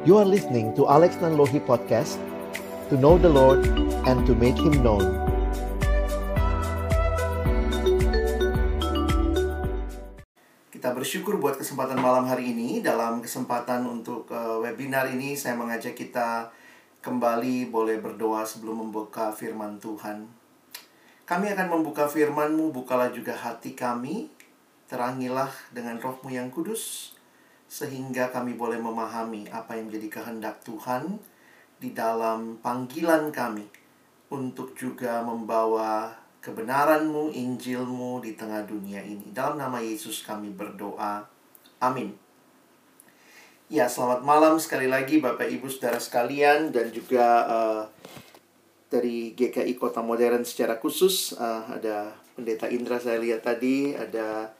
You are listening to Alex Nanlohi Podcast To know the Lord and to make Him known Kita bersyukur buat kesempatan malam hari ini. Dalam kesempatan untuk uh, webinar ini, saya mengajak kita kembali boleh berdoa sebelum membuka firman Tuhan. Kami akan membuka firman-Mu, bukalah juga hati kami, terangilah dengan rohmu yang kudus, sehingga kami boleh memahami apa yang menjadi kehendak Tuhan di dalam panggilan kami untuk juga membawa kebenaranmu, Injilmu di tengah dunia ini. Dalam nama Yesus kami berdoa. Amin. Ya, selamat malam sekali lagi Bapak Ibu Saudara sekalian dan juga uh, dari GKI Kota Modern secara khusus uh, ada Pendeta Indra saya lihat tadi, ada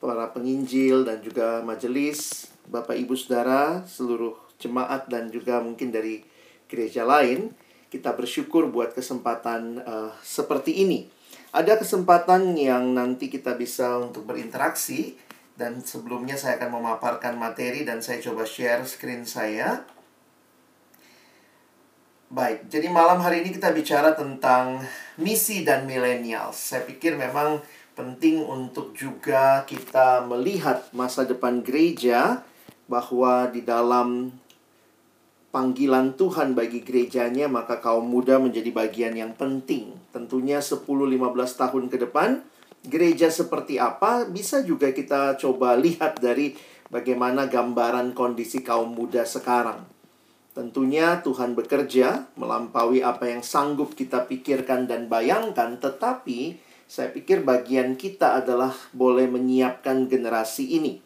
para penginjil dan juga majelis, Bapak Ibu Saudara, seluruh jemaat dan juga mungkin dari gereja lain, kita bersyukur buat kesempatan uh, seperti ini. Ada kesempatan yang nanti kita bisa untuk berinteraksi dan sebelumnya saya akan memaparkan materi dan saya coba share screen saya. Baik, jadi malam hari ini kita bicara tentang misi dan millennials. Saya pikir memang penting untuk juga kita melihat masa depan gereja bahwa di dalam panggilan Tuhan bagi gerejanya maka kaum muda menjadi bagian yang penting. Tentunya 10-15 tahun ke depan gereja seperti apa bisa juga kita coba lihat dari bagaimana gambaran kondisi kaum muda sekarang. Tentunya Tuhan bekerja melampaui apa yang sanggup kita pikirkan dan bayangkan, tetapi saya pikir bagian kita adalah boleh menyiapkan generasi ini.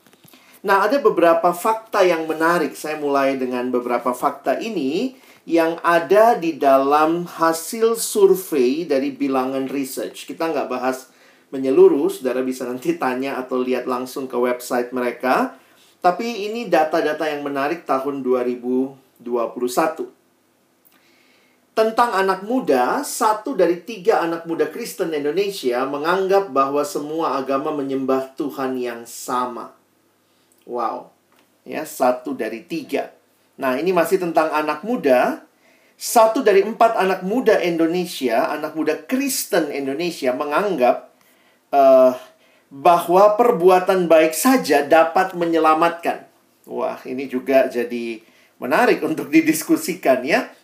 Nah, ada beberapa fakta yang menarik. Saya mulai dengan beberapa fakta ini yang ada di dalam hasil survei dari bilangan research. Kita nggak bahas menyeluruh, saudara bisa nanti tanya atau lihat langsung ke website mereka. Tapi ini data-data yang menarik tahun 2021. Tentang anak muda, satu dari tiga anak muda Kristen Indonesia menganggap bahwa semua agama menyembah Tuhan yang sama. Wow. Ya, satu dari tiga. Nah, ini masih tentang anak muda. Satu dari empat anak muda Indonesia, anak muda Kristen Indonesia menganggap uh, bahwa perbuatan baik saja dapat menyelamatkan. Wah, ini juga jadi menarik untuk didiskusikan ya.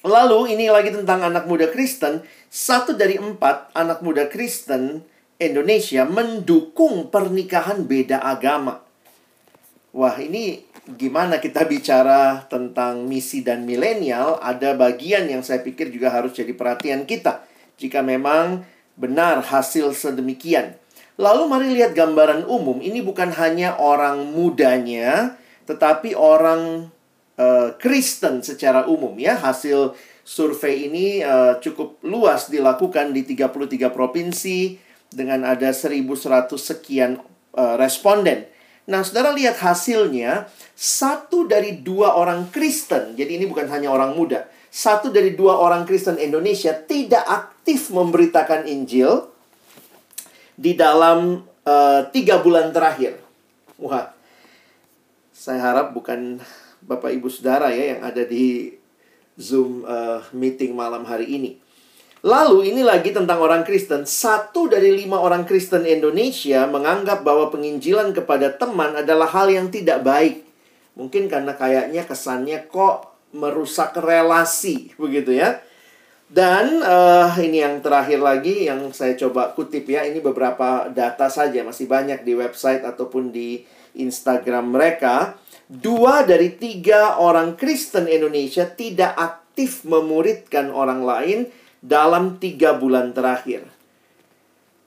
Lalu ini lagi tentang anak muda Kristen. Satu dari empat anak muda Kristen Indonesia mendukung pernikahan beda agama. Wah, ini gimana kita bicara tentang misi dan milenial? Ada bagian yang saya pikir juga harus jadi perhatian kita. Jika memang benar hasil sedemikian. Lalu mari lihat gambaran umum. Ini bukan hanya orang mudanya, tetapi orang uh, Kristen secara umum ya. Hasil survei ini uh, cukup luas dilakukan di 33 provinsi dengan ada 1100 sekian uh, responden. Nah, saudara lihat hasilnya, satu dari dua orang Kristen, jadi ini bukan hanya orang muda, satu dari dua orang Kristen Indonesia tidak aktif memberitakan Injil di dalam uh, tiga bulan terakhir. Wah, saya harap bukan Bapak Ibu Saudara ya yang ada di Zoom uh, meeting malam hari ini. Lalu ini lagi tentang orang Kristen. Satu dari lima orang Kristen Indonesia menganggap bahwa penginjilan kepada teman adalah hal yang tidak baik. Mungkin karena kayaknya kesannya kok merusak relasi, begitu ya. Dan uh, ini yang terakhir lagi yang saya coba kutip ya. Ini beberapa data saja, masih banyak di website ataupun di Instagram mereka. Dua dari tiga orang Kristen Indonesia tidak aktif memuridkan orang lain dalam tiga bulan terakhir.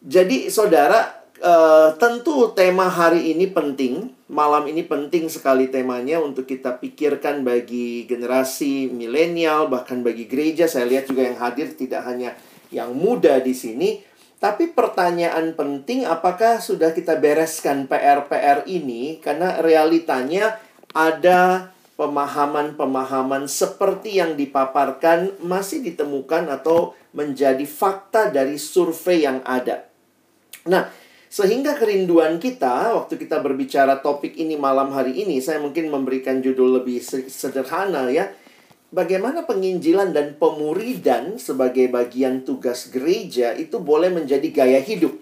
Jadi, saudara, uh, tentu tema hari ini penting. Malam ini penting sekali temanya untuk kita pikirkan bagi generasi milenial, bahkan bagi gereja. Saya lihat juga yang hadir tidak hanya yang muda di sini, tapi pertanyaan penting apakah sudah kita bereskan PR-PR ini karena realitanya ada pemahaman-pemahaman seperti yang dipaparkan masih ditemukan atau menjadi fakta dari survei yang ada. Nah, Sehingga kerinduan kita, waktu kita berbicara topik ini malam hari ini, saya mungkin memberikan judul lebih sederhana ya. Bagaimana penginjilan dan pemuridan sebagai bagian tugas gereja itu boleh menjadi gaya hidup.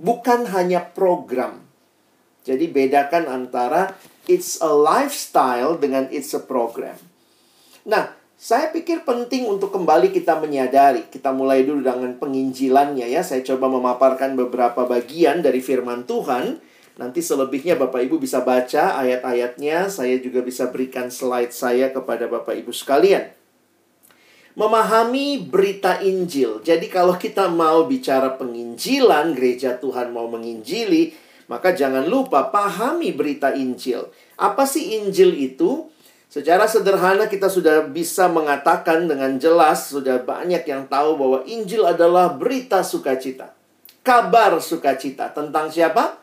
Bukan hanya program. Jadi bedakan antara it's a lifestyle dengan it's a program. Nah, saya pikir penting untuk kembali kita menyadari. Kita mulai dulu dengan penginjilannya ya. Saya coba memaparkan beberapa bagian dari firman Tuhan. Nanti selebihnya Bapak Ibu bisa baca ayat-ayatnya. Saya juga bisa berikan slide saya kepada Bapak Ibu sekalian. Memahami berita Injil. Jadi kalau kita mau bicara penginjilan, gereja Tuhan mau menginjili, maka jangan lupa pahami berita Injil. Apa sih Injil itu? Secara sederhana kita sudah bisa mengatakan dengan jelas, sudah banyak yang tahu bahwa Injil adalah berita sukacita. Kabar sukacita tentang siapa?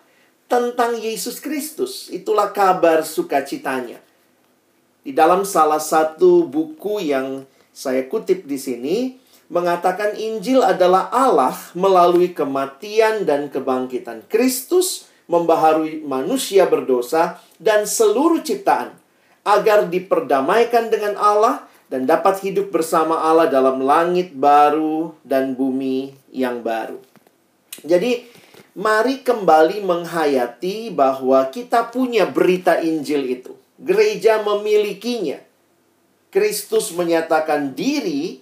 Tentang Yesus Kristus. Itulah kabar sukacitanya. Di dalam salah satu buku yang saya kutip di sini, mengatakan Injil adalah Allah melalui kematian dan kebangkitan Kristus membaharui manusia berdosa dan seluruh ciptaan agar diperdamaikan dengan Allah dan dapat hidup bersama Allah dalam langit baru dan bumi yang baru. Jadi, mari kembali menghayati bahwa kita punya berita Injil itu. Gereja memilikinya. Kristus menyatakan diri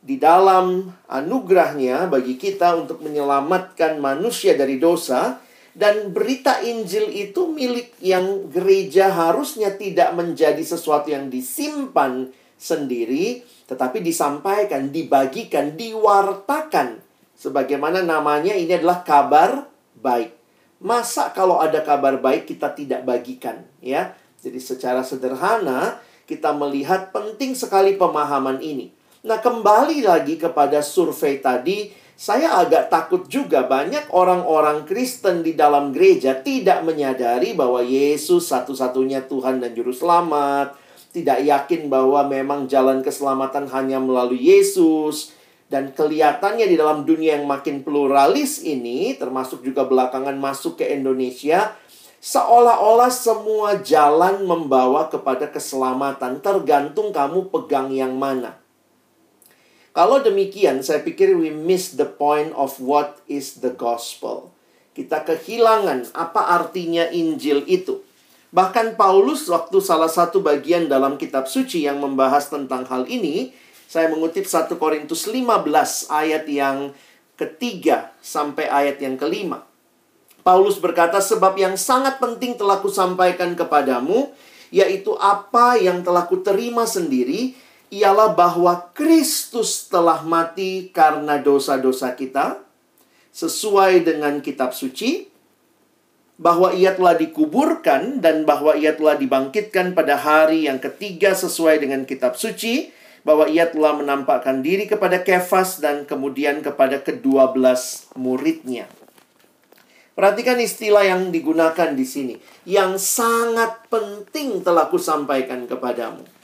di dalam anugerahnya bagi kita untuk menyelamatkan manusia dari dosa dan berita Injil itu milik yang gereja harusnya tidak menjadi sesuatu yang disimpan sendiri, tetapi disampaikan, dibagikan, diwartakan. Sebagaimana namanya ini adalah kabar baik. Masa kalau ada kabar baik kita tidak bagikan, ya? Jadi secara sederhana kita melihat penting sekali pemahaman ini. Nah, kembali lagi kepada survei tadi, saya agak takut juga banyak orang-orang Kristen di dalam gereja tidak menyadari bahwa Yesus satu-satunya Tuhan dan Juru Selamat. Tidak yakin bahwa memang jalan keselamatan hanya melalui Yesus. Dan kelihatannya di dalam dunia yang makin pluralis ini, termasuk juga belakangan masuk ke Indonesia, seolah-olah semua jalan membawa kepada keselamatan, tergantung kamu pegang yang mana. Kalau demikian, saya pikir we miss the point of what is the gospel. Kita kehilangan apa artinya Injil itu. Bahkan Paulus waktu salah satu bagian dalam kitab suci yang membahas tentang hal ini, saya mengutip 1 Korintus 15 ayat yang ketiga sampai ayat yang kelima. Paulus berkata, sebab yang sangat penting telah kusampaikan kepadamu, yaitu apa yang telah kuterima sendiri, ialah bahwa Kristus telah mati karena dosa-dosa kita sesuai dengan kitab suci bahwa ia telah dikuburkan dan bahwa ia telah dibangkitkan pada hari yang ketiga sesuai dengan kitab suci bahwa ia telah menampakkan diri kepada Kefas dan kemudian kepada kedua belas muridnya. Perhatikan istilah yang digunakan di sini. Yang sangat penting telah kusampaikan kepadamu.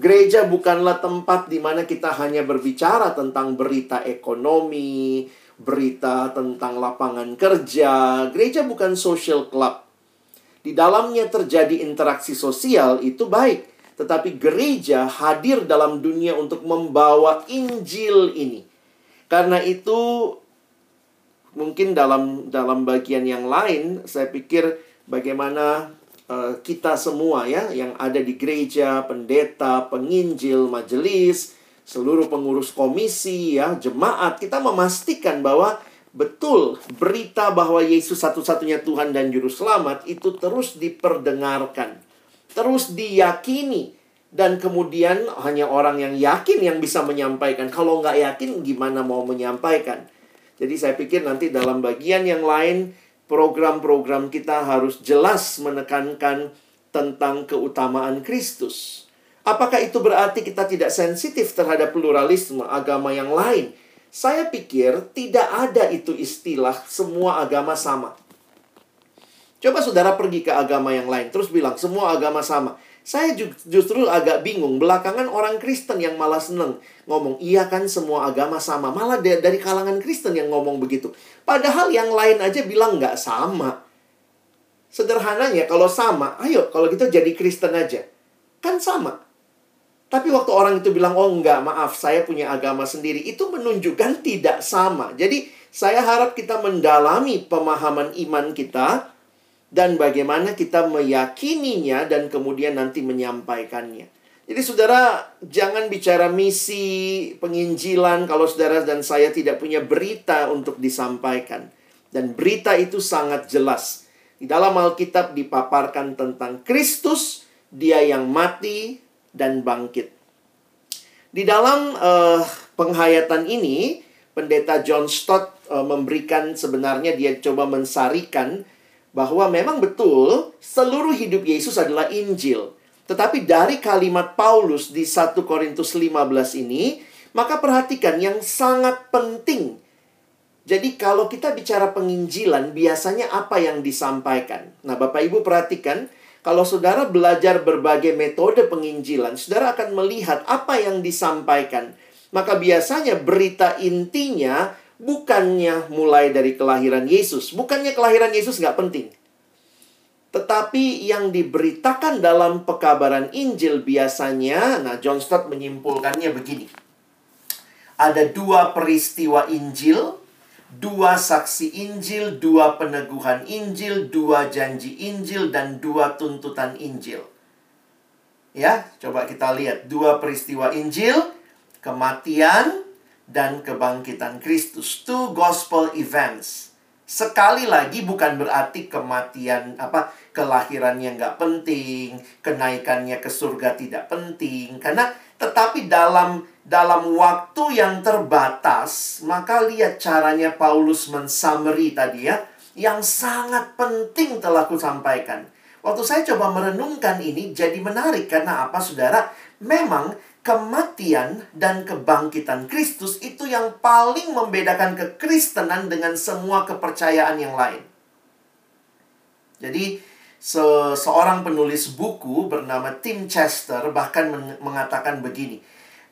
Gereja bukanlah tempat di mana kita hanya berbicara tentang berita ekonomi, berita tentang lapangan kerja. Gereja bukan social club. Di dalamnya terjadi interaksi sosial itu baik, tetapi gereja hadir dalam dunia untuk membawa Injil ini. Karena itu mungkin dalam dalam bagian yang lain saya pikir bagaimana Eh, kita semua ya yang ada di gereja, pendeta, penginjil, majelis, seluruh pengurus komisi ya, jemaat, kita memastikan bahwa betul berita bahwa Yesus satu-satunya Tuhan dan juru selamat itu terus diperdengarkan, terus diyakini dan kemudian hanya orang yang yakin yang bisa menyampaikan. Kalau nggak yakin gimana mau menyampaikan? Jadi saya pikir nanti dalam bagian yang lain program-program kita harus jelas menekankan tentang keutamaan Kristus. Apakah itu berarti kita tidak sensitif terhadap pluralisme agama yang lain? Saya pikir tidak ada itu istilah semua agama sama. Coba saudara pergi ke agama yang lain, terus bilang semua agama sama. Saya justru agak bingung. Belakangan orang Kristen yang malah seneng ngomong, iya kan semua agama sama. Malah dari kalangan Kristen yang ngomong begitu. Padahal yang lain aja bilang nggak sama. Sederhananya kalau sama, ayo kalau gitu jadi Kristen aja. Kan sama. Tapi waktu orang itu bilang, oh enggak, maaf, saya punya agama sendiri. Itu menunjukkan tidak sama. Jadi saya harap kita mendalami pemahaman iman kita dan bagaimana kita meyakininya dan kemudian nanti menyampaikannya. Jadi saudara jangan bicara misi penginjilan kalau saudara dan saya tidak punya berita untuk disampaikan. Dan berita itu sangat jelas. Di dalam Alkitab dipaparkan tentang Kristus, dia yang mati dan bangkit. Di dalam uh, penghayatan ini, pendeta John Stott uh, memberikan sebenarnya dia coba mensarikan bahwa memang betul seluruh hidup Yesus adalah Injil. Tetapi dari kalimat Paulus di 1 Korintus 15 ini, maka perhatikan yang sangat penting. Jadi kalau kita bicara penginjilan, biasanya apa yang disampaikan? Nah, Bapak Ibu perhatikan, kalau saudara belajar berbagai metode penginjilan, saudara akan melihat apa yang disampaikan. Maka biasanya berita intinya bukannya mulai dari kelahiran Yesus. Bukannya kelahiran Yesus nggak penting. Tetapi yang diberitakan dalam pekabaran Injil biasanya, nah John Stott menyimpulkannya begini. Ada dua peristiwa Injil, dua saksi Injil, dua peneguhan Injil, dua janji Injil, dan dua tuntutan Injil. Ya, coba kita lihat dua peristiwa Injil, kematian, dan kebangkitan Kristus. Two gospel events. Sekali lagi bukan berarti kematian apa kelahirannya nggak penting, kenaikannya ke surga tidak penting, karena tetapi dalam dalam waktu yang terbatas, maka lihat caranya Paulus mensummary tadi ya, yang sangat penting telah kusampaikan. Waktu saya coba merenungkan ini jadi menarik karena apa Saudara? Memang kematian dan kebangkitan Kristus itu yang paling membedakan kekristenan dengan semua kepercayaan yang lain. Jadi, se seorang penulis buku bernama Tim Chester bahkan mengatakan begini.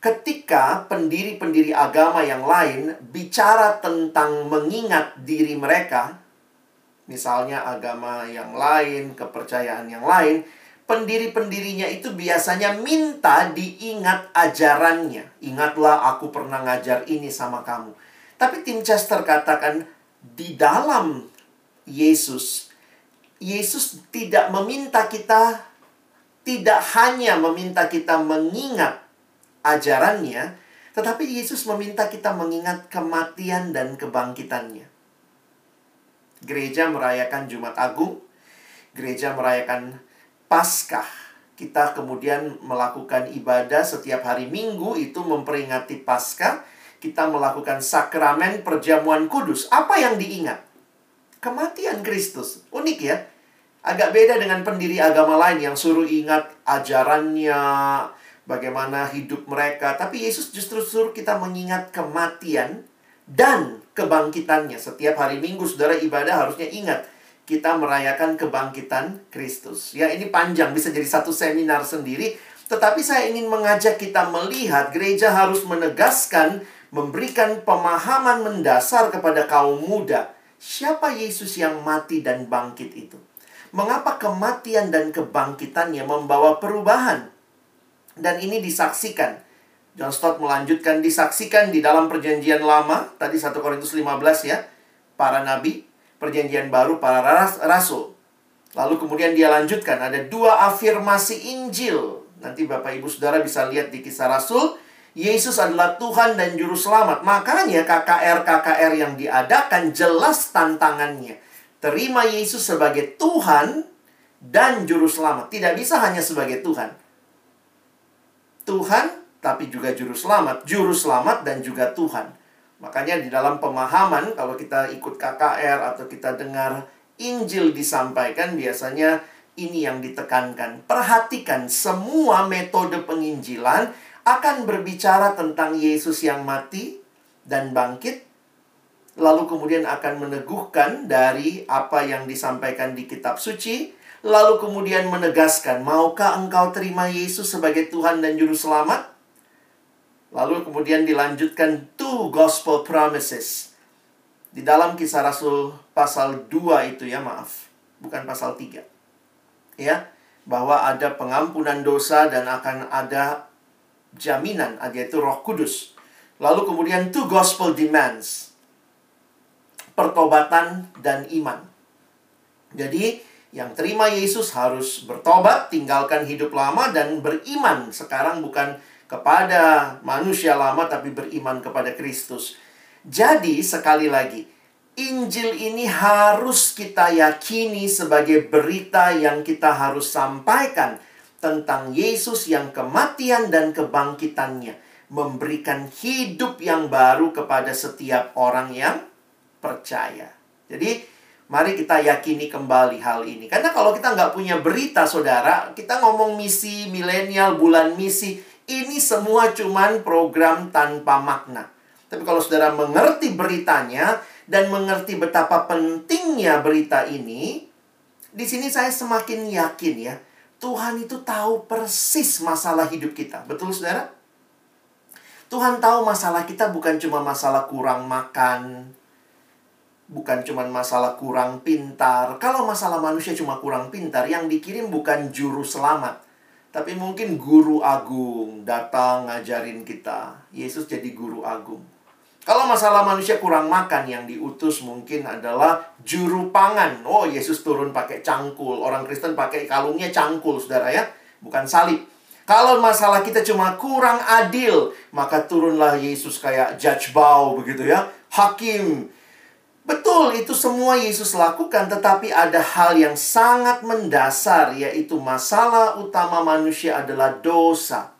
Ketika pendiri-pendiri agama yang lain bicara tentang mengingat diri mereka, misalnya agama yang lain, kepercayaan yang lain, pendiri-pendirinya itu biasanya minta diingat ajarannya. Ingatlah aku pernah ngajar ini sama kamu. Tapi Tim Chester katakan di dalam Yesus, Yesus tidak meminta kita, tidak hanya meminta kita mengingat ajarannya, tetapi Yesus meminta kita mengingat kematian dan kebangkitannya. Gereja merayakan Jumat Agung, gereja merayakan Paskah. Kita kemudian melakukan ibadah setiap hari Minggu itu memperingati Paskah. Kita melakukan sakramen perjamuan kudus. Apa yang diingat? Kematian Kristus. Unik ya. Agak beda dengan pendiri agama lain yang suruh ingat ajarannya, bagaimana hidup mereka. Tapi Yesus justru suruh kita mengingat kematian dan kebangkitannya. Setiap hari Minggu, saudara ibadah harusnya ingat kita merayakan kebangkitan Kristus. Ya, ini panjang, bisa jadi satu seminar sendiri. Tetapi saya ingin mengajak kita melihat gereja harus menegaskan, memberikan pemahaman mendasar kepada kaum muda. Siapa Yesus yang mati dan bangkit itu? Mengapa kematian dan kebangkitannya membawa perubahan? Dan ini disaksikan. John Stott melanjutkan disaksikan di dalam perjanjian lama. Tadi 1 Korintus 15 ya. Para nabi perjanjian baru para ras rasul. Lalu kemudian dia lanjutkan ada dua afirmasi Injil. Nanti Bapak Ibu Saudara bisa lihat di kisah Rasul, Yesus adalah Tuhan dan juru selamat. Makanya KKR-KKR yang diadakan jelas tantangannya. Terima Yesus sebagai Tuhan dan juru selamat. Tidak bisa hanya sebagai Tuhan. Tuhan tapi juga juru selamat, juru selamat dan juga Tuhan. Makanya di dalam pemahaman kalau kita ikut KKR atau kita dengar Injil disampaikan biasanya ini yang ditekankan. Perhatikan semua metode penginjilan akan berbicara tentang Yesus yang mati dan bangkit lalu kemudian akan meneguhkan dari apa yang disampaikan di kitab suci Lalu kemudian menegaskan, maukah engkau terima Yesus sebagai Tuhan dan Juru Selamat? Lalu kemudian dilanjutkan two gospel promises. Di dalam kisah Rasul pasal 2 itu ya, maaf. Bukan pasal 3. Ya, bahwa ada pengampunan dosa dan akan ada jaminan, yaitu roh kudus. Lalu kemudian two gospel demands. Pertobatan dan iman. Jadi, yang terima Yesus harus bertobat, tinggalkan hidup lama dan beriman. Sekarang bukan kepada manusia lama tapi beriman kepada Kristus. Jadi sekali lagi, Injil ini harus kita yakini sebagai berita yang kita harus sampaikan tentang Yesus yang kematian dan kebangkitannya memberikan hidup yang baru kepada setiap orang yang percaya. Jadi Mari kita yakini kembali hal ini. Karena kalau kita nggak punya berita, saudara, kita ngomong misi milenial, bulan misi, ini semua cuman program tanpa makna. Tapi kalau saudara mengerti beritanya dan mengerti betapa pentingnya berita ini, di sini saya semakin yakin ya, Tuhan itu tahu persis masalah hidup kita. Betul saudara? Tuhan tahu masalah kita bukan cuma masalah kurang makan, bukan cuma masalah kurang pintar. Kalau masalah manusia cuma kurang pintar, yang dikirim bukan juru selamat. Tapi mungkin guru agung datang ngajarin kita. Yesus jadi guru agung. Kalau masalah manusia kurang makan, yang diutus mungkin adalah juru pangan. Oh, Yesus turun pakai cangkul. Orang Kristen pakai kalungnya cangkul, saudara ya. Bukan salib. Kalau masalah kita cuma kurang adil, maka turunlah Yesus kayak judge bow begitu ya. Hakim Betul, itu semua Yesus lakukan, tetapi ada hal yang sangat mendasar, yaitu masalah utama manusia adalah dosa.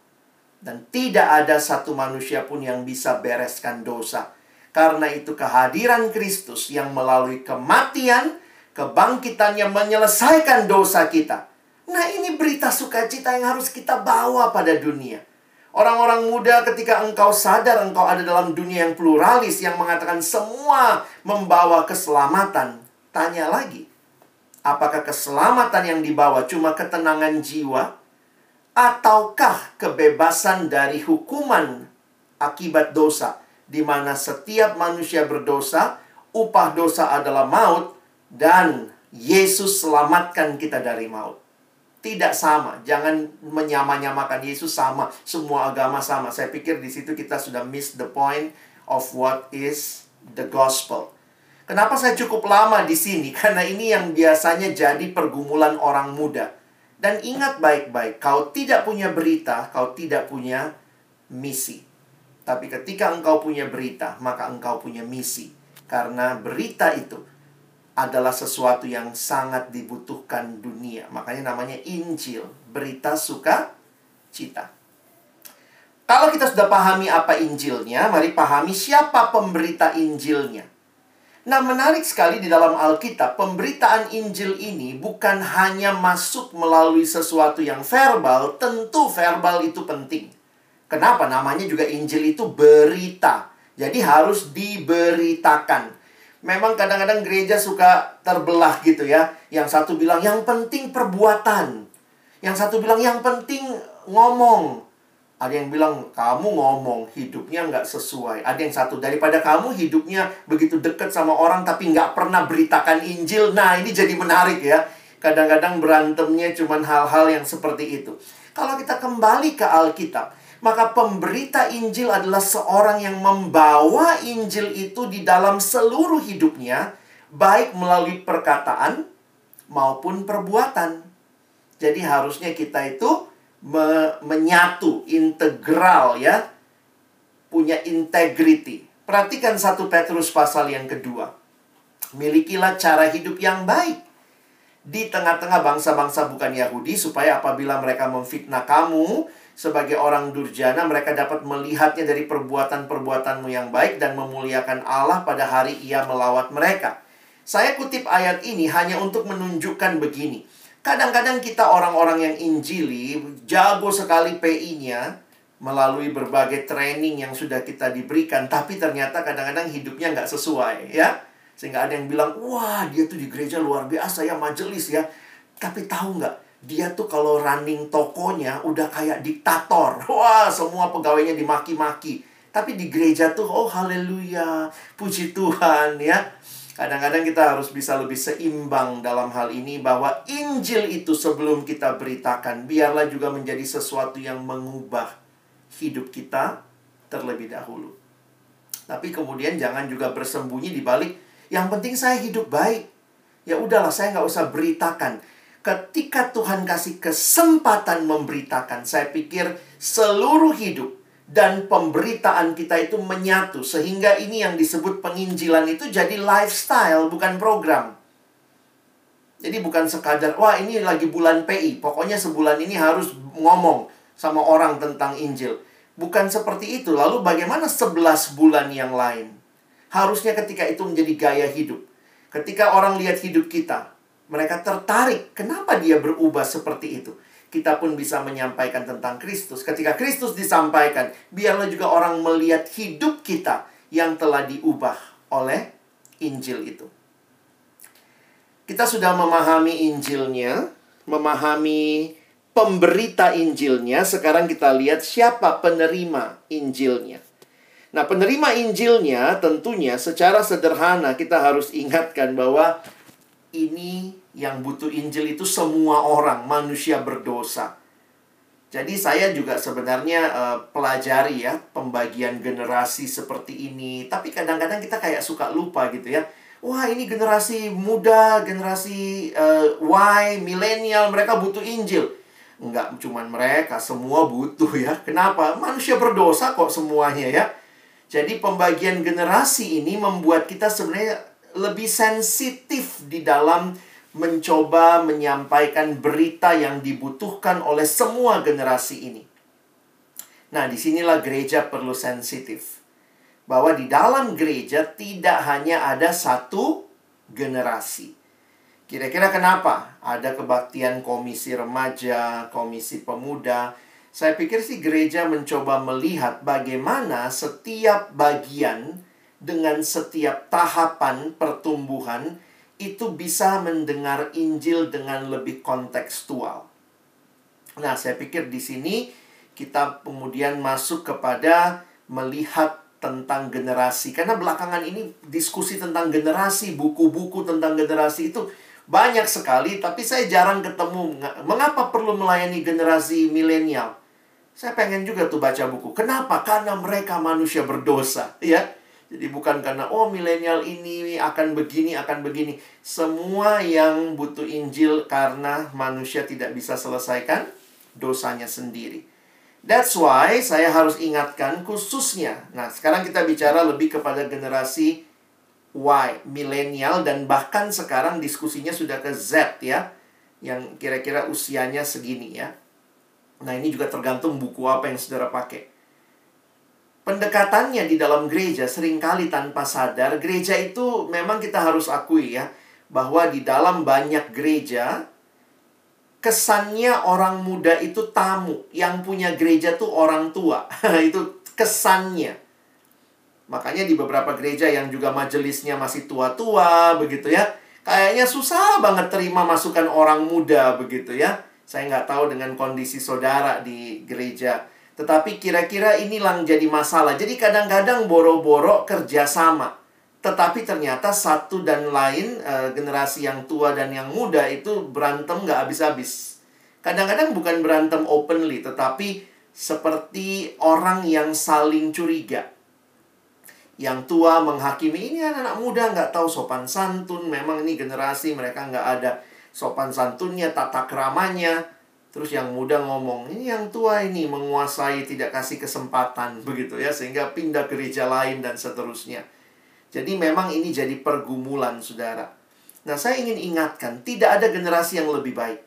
Dan tidak ada satu manusia pun yang bisa bereskan dosa. Karena itu kehadiran Kristus yang melalui kematian, kebangkitannya menyelesaikan dosa kita. Nah ini berita sukacita yang harus kita bawa pada dunia. Orang-orang muda ketika engkau sadar engkau ada dalam dunia yang pluralis yang mengatakan semua membawa keselamatan. Tanya lagi, apakah keselamatan yang dibawa cuma ketenangan jiwa? Ataukah kebebasan dari hukuman akibat dosa? Di mana setiap manusia berdosa, upah dosa adalah maut, dan Yesus selamatkan kita dari maut tidak sama. Jangan menyamanyamakan Yesus sama, semua agama sama. Saya pikir di situ kita sudah miss the point of what is the gospel. Kenapa saya cukup lama di sini? Karena ini yang biasanya jadi pergumulan orang muda. Dan ingat baik-baik, kau tidak punya berita, kau tidak punya misi. Tapi ketika engkau punya berita, maka engkau punya misi. Karena berita itu adalah sesuatu yang sangat dibutuhkan dunia. Makanya namanya Injil, berita suka cita. Kalau kita sudah pahami apa Injilnya, mari pahami siapa pemberita Injilnya. Nah, menarik sekali di dalam Alkitab, pemberitaan Injil ini bukan hanya masuk melalui sesuatu yang verbal, tentu verbal itu penting. Kenapa? Namanya juga Injil itu berita. Jadi harus diberitakan memang kadang-kadang gereja suka terbelah gitu ya. Yang satu bilang yang penting perbuatan. Yang satu bilang yang penting ngomong. Ada yang bilang kamu ngomong hidupnya nggak sesuai. Ada yang satu daripada kamu hidupnya begitu dekat sama orang tapi nggak pernah beritakan Injil. Nah ini jadi menarik ya. Kadang-kadang berantemnya cuma hal-hal yang seperti itu. Kalau kita kembali ke Alkitab, maka pemberita Injil adalah seorang yang membawa Injil itu di dalam seluruh hidupnya, baik melalui perkataan maupun perbuatan. Jadi harusnya kita itu me menyatu, integral ya, punya integrity. Perhatikan satu Petrus pasal yang kedua. Milikilah cara hidup yang baik di tengah-tengah bangsa-bangsa bukan Yahudi supaya apabila mereka memfitnah kamu sebagai orang durjana mereka dapat melihatnya dari perbuatan-perbuatanmu yang baik dan memuliakan Allah pada hari ia melawat mereka. Saya kutip ayat ini hanya untuk menunjukkan begini. Kadang-kadang kita orang-orang yang injili jago sekali PI-nya melalui berbagai training yang sudah kita diberikan, tapi ternyata kadang-kadang hidupnya nggak sesuai, ya. Sehingga ada yang bilang, wah dia tuh di gereja luar biasa ya, majelis ya Tapi tahu nggak, dia tuh kalau running tokonya udah kayak diktator. Wah, semua pegawainya dimaki-maki. Tapi di gereja tuh, oh haleluya, puji Tuhan ya. Kadang-kadang kita harus bisa lebih seimbang dalam hal ini bahwa Injil itu sebelum kita beritakan, biarlah juga menjadi sesuatu yang mengubah hidup kita terlebih dahulu. Tapi kemudian jangan juga bersembunyi di balik, yang penting saya hidup baik. Ya udahlah, saya nggak usah beritakan. Ketika Tuhan kasih kesempatan memberitakan, saya pikir seluruh hidup dan pemberitaan kita itu menyatu sehingga ini yang disebut penginjilan itu jadi lifestyle bukan program. Jadi bukan sekadar wah ini lagi bulan PI, pokoknya sebulan ini harus ngomong sama orang tentang Injil. Bukan seperti itu. Lalu bagaimana 11 bulan yang lain? Harusnya ketika itu menjadi gaya hidup. Ketika orang lihat hidup kita, mereka tertarik. Kenapa dia berubah seperti itu? kita pun bisa menyampaikan tentang Kristus. Ketika Kristus disampaikan, biarlah juga orang melihat hidup kita yang telah diubah oleh Injil itu. Kita sudah memahami Injilnya, memahami pemberita Injilnya. Sekarang kita lihat siapa penerima Injilnya. Nah, penerima Injilnya tentunya secara sederhana kita harus ingatkan bahwa ini yang butuh Injil itu semua orang, manusia berdosa. Jadi saya juga sebenarnya uh, pelajari ya pembagian generasi seperti ini. Tapi kadang-kadang kita kayak suka lupa gitu ya. Wah ini generasi muda, generasi uh, Y, milenial, mereka butuh Injil. Enggak cuman mereka, semua butuh ya. Kenapa? Manusia berdosa kok semuanya ya. Jadi pembagian generasi ini membuat kita sebenarnya lebih sensitif di dalam mencoba menyampaikan berita yang dibutuhkan oleh semua generasi ini. Nah, di sinilah gereja perlu sensitif. Bahwa di dalam gereja tidak hanya ada satu generasi. Kira-kira kenapa? Ada kebaktian komisi remaja, komisi pemuda. Saya pikir sih gereja mencoba melihat bagaimana setiap bagian dengan setiap tahapan pertumbuhan itu bisa mendengar Injil dengan lebih kontekstual. Nah, saya pikir di sini kita kemudian masuk kepada melihat tentang generasi. Karena belakangan ini diskusi tentang generasi, buku-buku tentang generasi itu banyak sekali, tapi saya jarang ketemu. Mengapa perlu melayani generasi milenial? Saya pengen juga tuh baca buku. Kenapa? Karena mereka manusia berdosa, ya. Jadi bukan karena oh milenial ini akan begini, akan begini. Semua yang butuh Injil karena manusia tidak bisa selesaikan dosanya sendiri. That's why saya harus ingatkan khususnya. Nah, sekarang kita bicara lebih kepada generasi Y, milenial dan bahkan sekarang diskusinya sudah ke Z ya. Yang kira-kira usianya segini ya. Nah, ini juga tergantung buku apa yang saudara pakai pendekatannya di dalam gereja sering kali tanpa sadar gereja itu memang kita harus akui ya bahwa di dalam banyak gereja kesannya orang muda itu tamu yang punya gereja tuh orang tua. Itu kesannya. Makanya di beberapa gereja yang juga majelisnya masih tua-tua begitu ya kayaknya susah banget terima masukan orang muda begitu ya. Saya nggak tahu dengan kondisi saudara di gereja tetapi kira-kira inilah yang jadi masalah. Jadi kadang-kadang boro-boro kerjasama. Tetapi ternyata satu dan lain e, generasi yang tua dan yang muda itu berantem nggak habis-habis. Kadang-kadang bukan berantem openly, tetapi seperti orang yang saling curiga. Yang tua menghakimi ini anak-anak muda nggak tahu sopan santun. Memang ini generasi mereka nggak ada sopan santunnya, tata keramanya Terus yang muda ngomong, ini yang tua ini menguasai tidak kasih kesempatan begitu ya sehingga pindah gereja lain dan seterusnya. Jadi memang ini jadi pergumulan Saudara. Nah, saya ingin ingatkan, tidak ada generasi yang lebih baik.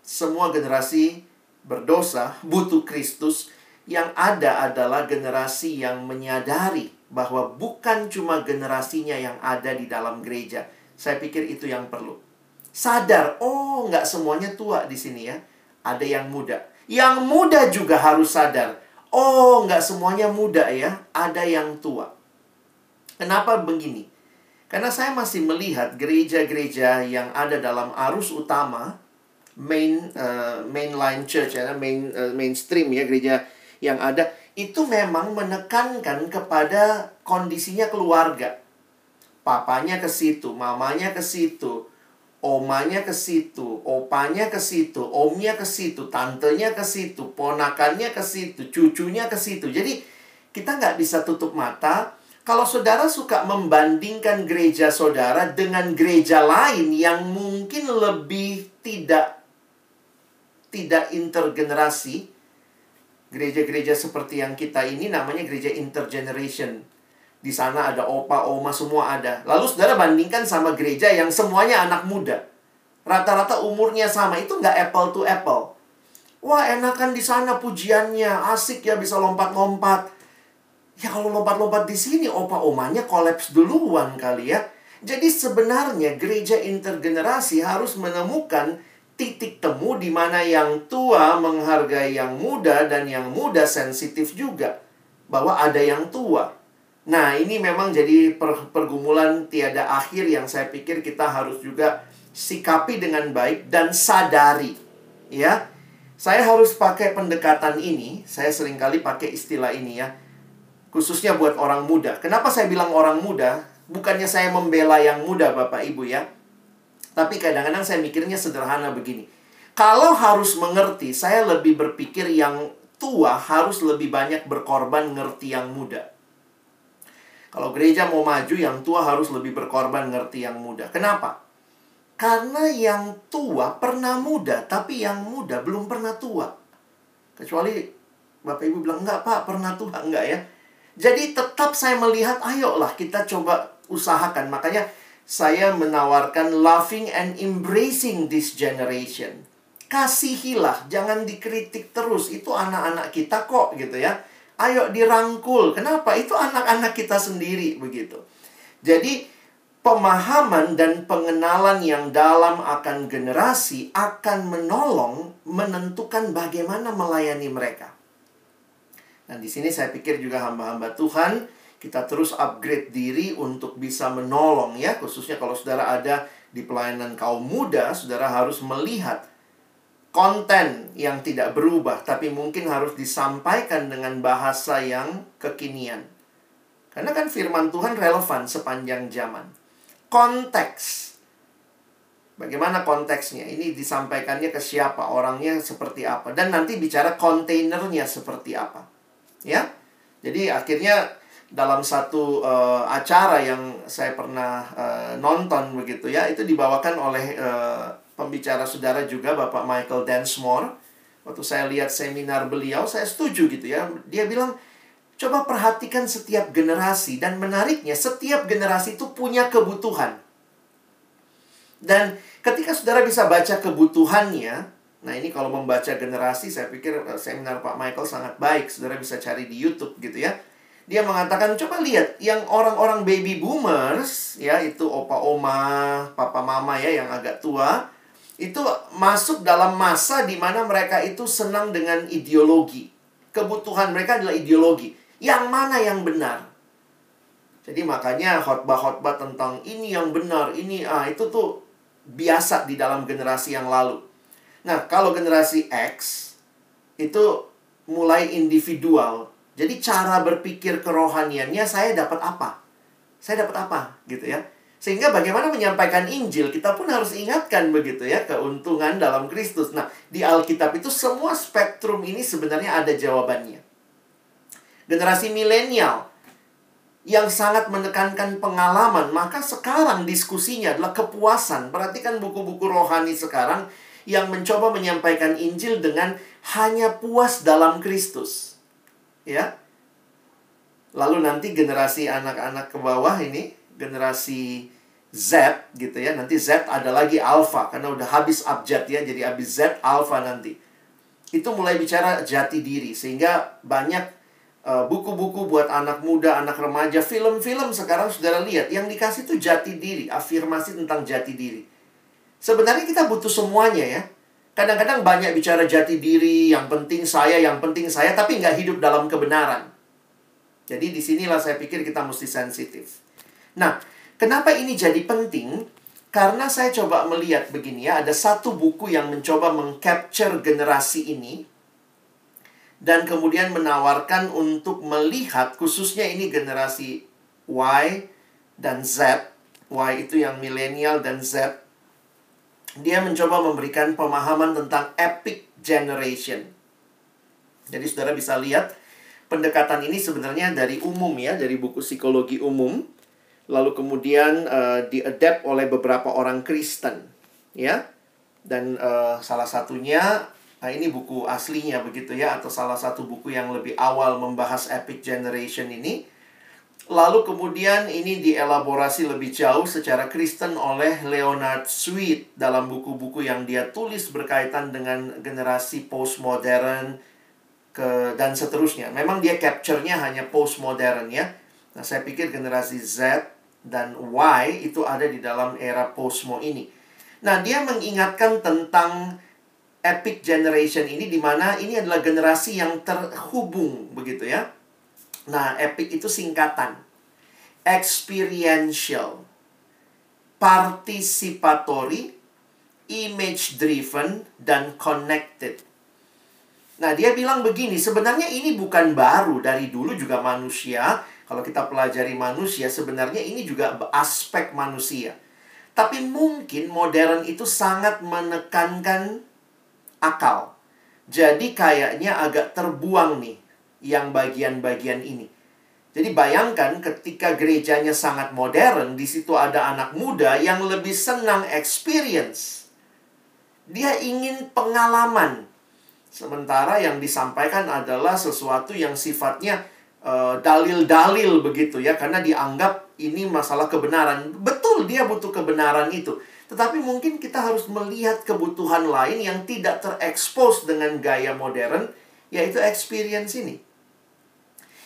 Semua generasi berdosa, butuh Kristus. Yang ada adalah generasi yang menyadari bahwa bukan cuma generasinya yang ada di dalam gereja. Saya pikir itu yang perlu. Sadar, oh nggak semuanya tua di sini ya ada yang muda. Yang muda juga harus sadar. Oh, nggak semuanya muda ya. Ada yang tua. Kenapa begini? Karena saya masih melihat gereja-gereja yang ada dalam arus utama main uh, mainline church ya, main uh, mainstream ya gereja yang ada itu memang menekankan kepada kondisinya keluarga. Papanya ke situ, mamanya ke situ, omanya ke situ, opanya ke situ, omnya ke situ, tantenya ke situ, ponakannya ke situ, cucunya ke situ. Jadi kita nggak bisa tutup mata kalau saudara suka membandingkan gereja saudara dengan gereja lain yang mungkin lebih tidak tidak intergenerasi, gereja-gereja seperti yang kita ini namanya gereja intergeneration. Di sana ada opa, oma, semua ada. Lalu saudara bandingkan sama gereja yang semuanya anak muda. Rata-rata umurnya sama, itu nggak apple to apple. Wah enakan di sana pujiannya, asik ya bisa lompat-lompat. Ya kalau lompat-lompat di sini opa omanya kolaps duluan kali ya. Jadi sebenarnya gereja intergenerasi harus menemukan titik temu di mana yang tua menghargai yang muda dan yang muda sensitif juga bahwa ada yang tua. Nah, ini memang jadi per pergumulan tiada akhir yang saya pikir kita harus juga sikapi dengan baik dan sadari. Ya. Saya harus pakai pendekatan ini, saya sering kali pakai istilah ini ya khususnya buat orang muda. Kenapa saya bilang orang muda? Bukannya saya membela yang muda, Bapak Ibu ya. Tapi kadang-kadang saya mikirnya sederhana begini. Kalau harus mengerti, saya lebih berpikir yang tua harus lebih banyak berkorban ngerti yang muda. Kalau gereja mau maju, yang tua harus lebih berkorban ngerti yang muda. Kenapa? Karena yang tua pernah muda, tapi yang muda belum pernah tua. Kecuali Bapak Ibu bilang, enggak Pak, pernah tua. Enggak ya. Jadi tetap saya melihat, ayolah kita coba usahakan. Makanya saya menawarkan loving and embracing this generation. Kasihilah, jangan dikritik terus. Itu anak-anak kita kok gitu ya. Ayo dirangkul. Kenapa? Itu anak-anak kita sendiri begitu. Jadi pemahaman dan pengenalan yang dalam akan generasi akan menolong menentukan bagaimana melayani mereka. Nah, di sini saya pikir juga hamba-hamba Tuhan kita terus upgrade diri untuk bisa menolong ya, khususnya kalau saudara ada di pelayanan kaum muda, saudara harus melihat konten yang tidak berubah, tapi mungkin harus disampaikan dengan bahasa yang kekinian. Karena kan firman Tuhan relevan sepanjang zaman. Konteks. Bagaimana konteksnya? Ini disampaikannya ke siapa? Orangnya seperti apa? Dan nanti bicara kontainernya seperti apa ya. Jadi akhirnya dalam satu uh, acara yang saya pernah uh, nonton begitu ya, itu dibawakan oleh uh, pembicara saudara juga Bapak Michael Densmore. Waktu saya lihat seminar beliau, saya setuju gitu ya. Dia bilang, coba perhatikan setiap generasi dan menariknya setiap generasi itu punya kebutuhan. Dan ketika saudara bisa baca kebutuhannya, Nah ini kalau membaca generasi saya pikir eh, seminar Pak Michael sangat baik. Saudara bisa cari di Youtube gitu ya. Dia mengatakan coba lihat yang orang-orang baby boomers ya itu opa oma, papa mama ya yang agak tua itu masuk dalam masa di mana mereka itu senang dengan ideologi. Kebutuhan mereka adalah ideologi. Yang mana yang benar? Jadi makanya khotbah-khotbah tentang ini yang benar, ini ah itu tuh biasa di dalam generasi yang lalu. Nah, kalau generasi X itu mulai individual. Jadi cara berpikir kerohaniannya saya dapat apa? Saya dapat apa gitu ya. Sehingga bagaimana menyampaikan Injil kita pun harus ingatkan begitu ya keuntungan dalam Kristus. Nah, di Alkitab itu semua spektrum ini sebenarnya ada jawabannya. Generasi milenial yang sangat menekankan pengalaman, maka sekarang diskusinya adalah kepuasan. Perhatikan buku-buku rohani sekarang yang mencoba menyampaikan Injil dengan hanya puas dalam Kristus. Ya. Lalu nanti generasi anak-anak ke bawah ini, generasi Z gitu ya. Nanti Z ada lagi alpha karena udah habis abjad ya, jadi habis Z alpha nanti. Itu mulai bicara jati diri sehingga banyak eh, buku-buku uh, buat anak muda, anak remaja, film-film sekarang saudara lihat yang dikasih tuh jati diri, afirmasi tentang jati diri. Sebenarnya kita butuh semuanya ya. Kadang-kadang banyak bicara jati diri, yang penting saya, yang penting saya, tapi nggak hidup dalam kebenaran. Jadi di sinilah saya pikir kita mesti sensitif. Nah, kenapa ini jadi penting? Karena saya coba melihat begini ya, ada satu buku yang mencoba mengcapture generasi ini dan kemudian menawarkan untuk melihat khususnya ini generasi Y dan Z. Y itu yang milenial dan Z. Dia mencoba memberikan pemahaman tentang epic generation. Jadi saudara bisa lihat pendekatan ini sebenarnya dari umum ya, dari buku psikologi umum lalu kemudian uh, diadapt oleh beberapa orang Kristen ya. Dan uh, salah satunya nah ini buku aslinya begitu ya atau salah satu buku yang lebih awal membahas epic generation ini. Lalu kemudian ini dielaborasi lebih jauh secara Kristen oleh Leonard Sweet dalam buku-buku yang dia tulis berkaitan dengan generasi postmodern ke dan seterusnya. Memang dia capture-nya hanya postmodern ya. Nah, saya pikir generasi Z dan Y itu ada di dalam era postmo ini. Nah, dia mengingatkan tentang epic generation ini di mana ini adalah generasi yang terhubung begitu ya. Nah, epic itu singkatan. Experiential, participatory, image driven dan connected. Nah, dia bilang begini, sebenarnya ini bukan baru dari dulu juga manusia kalau kita pelajari manusia, sebenarnya ini juga aspek manusia. Tapi mungkin modern itu sangat menekankan akal. Jadi kayaknya agak terbuang nih yang bagian-bagian ini. Jadi bayangkan ketika gerejanya sangat modern, di situ ada anak muda yang lebih senang experience. Dia ingin pengalaman. Sementara yang disampaikan adalah sesuatu yang sifatnya dalil-dalil uh, begitu ya karena dianggap ini masalah kebenaran. Betul dia butuh kebenaran itu. Tetapi mungkin kita harus melihat kebutuhan lain yang tidak terekspos dengan gaya modern yaitu experience ini.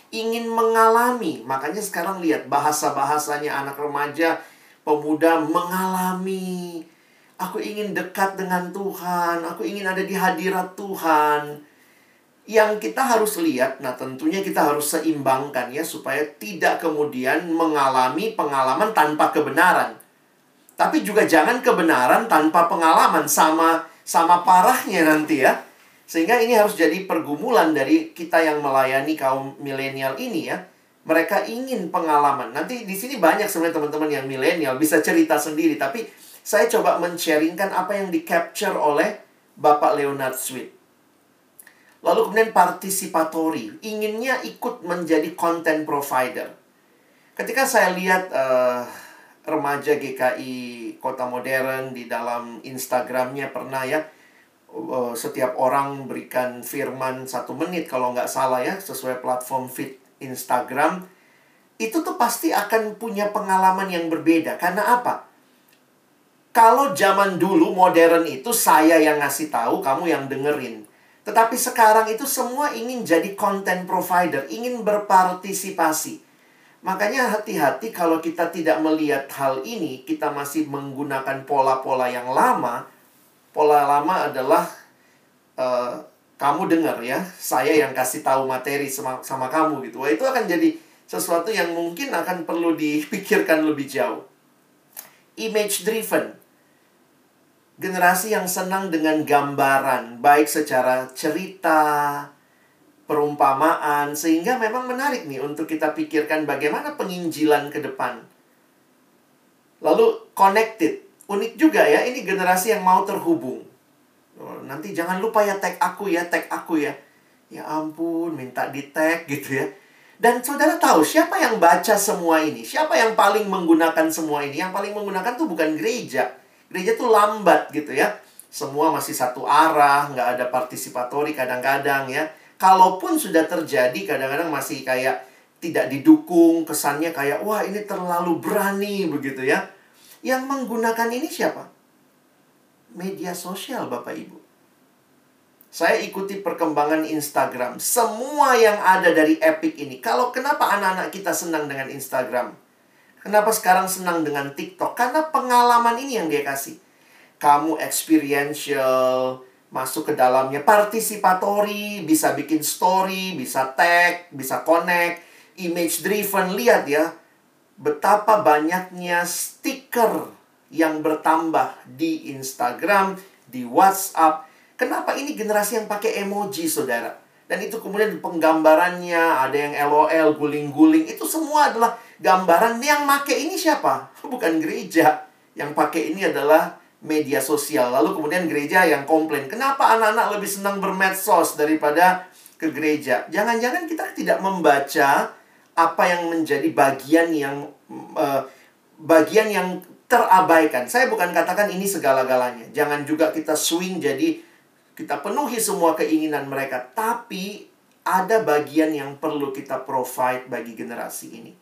Ingin mengalami, makanya sekarang lihat bahasa-bahasanya anak remaja, pemuda mengalami. Aku ingin dekat dengan Tuhan, aku ingin ada di hadirat Tuhan yang kita harus lihat, nah tentunya kita harus seimbangkan ya supaya tidak kemudian mengalami pengalaman tanpa kebenaran. Tapi juga jangan kebenaran tanpa pengalaman sama sama parahnya nanti ya. Sehingga ini harus jadi pergumulan dari kita yang melayani kaum milenial ini ya. Mereka ingin pengalaman. Nanti di sini banyak sebenarnya teman-teman yang milenial bisa cerita sendiri, tapi saya coba men-sharingkan apa yang di-capture oleh Bapak Leonard Sweet. Lalu kemudian partisipatori, inginnya ikut menjadi content provider. Ketika saya lihat uh, remaja GKI Kota Modern di dalam Instagramnya pernah ya, uh, setiap orang berikan firman satu menit kalau nggak salah ya, sesuai platform fit Instagram, itu tuh pasti akan punya pengalaman yang berbeda. Karena apa? Kalau zaman dulu modern itu saya yang ngasih tahu, kamu yang dengerin. Tetapi sekarang itu semua ingin jadi content provider, ingin berpartisipasi. Makanya hati-hati kalau kita tidak melihat hal ini, kita masih menggunakan pola-pola yang lama. Pola lama adalah uh, kamu dengar ya, saya yang kasih tahu materi sama, sama kamu gitu. Wah, itu akan jadi sesuatu yang mungkin akan perlu dipikirkan lebih jauh. Image driven generasi yang senang dengan gambaran, baik secara cerita, perumpamaan, sehingga memang menarik nih untuk kita pikirkan bagaimana penginjilan ke depan. Lalu connected, unik juga ya, ini generasi yang mau terhubung. Oh, nanti jangan lupa ya tag aku ya, tag aku ya. Ya ampun, minta di tag gitu ya. Dan saudara tahu siapa yang baca semua ini? Siapa yang paling menggunakan semua ini? Yang paling menggunakan tuh bukan gereja gereja tuh lambat gitu ya. Semua masih satu arah, nggak ada partisipatori kadang-kadang ya. Kalaupun sudah terjadi, kadang-kadang masih kayak tidak didukung, kesannya kayak, wah ini terlalu berani begitu ya. Yang menggunakan ini siapa? Media sosial Bapak Ibu. Saya ikuti perkembangan Instagram. Semua yang ada dari Epic ini. Kalau kenapa anak-anak kita senang dengan Instagram? Kenapa sekarang senang dengan TikTok? Karena pengalaman ini yang dia kasih. Kamu experiential, masuk ke dalamnya, participatory, bisa bikin story, bisa tag, bisa connect, image driven. Lihat ya, betapa banyaknya stiker yang bertambah di Instagram, di WhatsApp. Kenapa ini generasi yang pakai emoji, saudara? Dan itu kemudian penggambarannya, ada yang LOL, guling-guling. Itu semua adalah gambaran yang make ini siapa? Bukan gereja. Yang pakai ini adalah media sosial. Lalu kemudian gereja yang komplain. Kenapa anak-anak lebih senang bermedsos daripada ke gereja? Jangan-jangan kita tidak membaca apa yang menjadi bagian yang uh, bagian yang terabaikan. Saya bukan katakan ini segala-galanya. Jangan juga kita swing jadi kita penuhi semua keinginan mereka, tapi ada bagian yang perlu kita provide bagi generasi ini.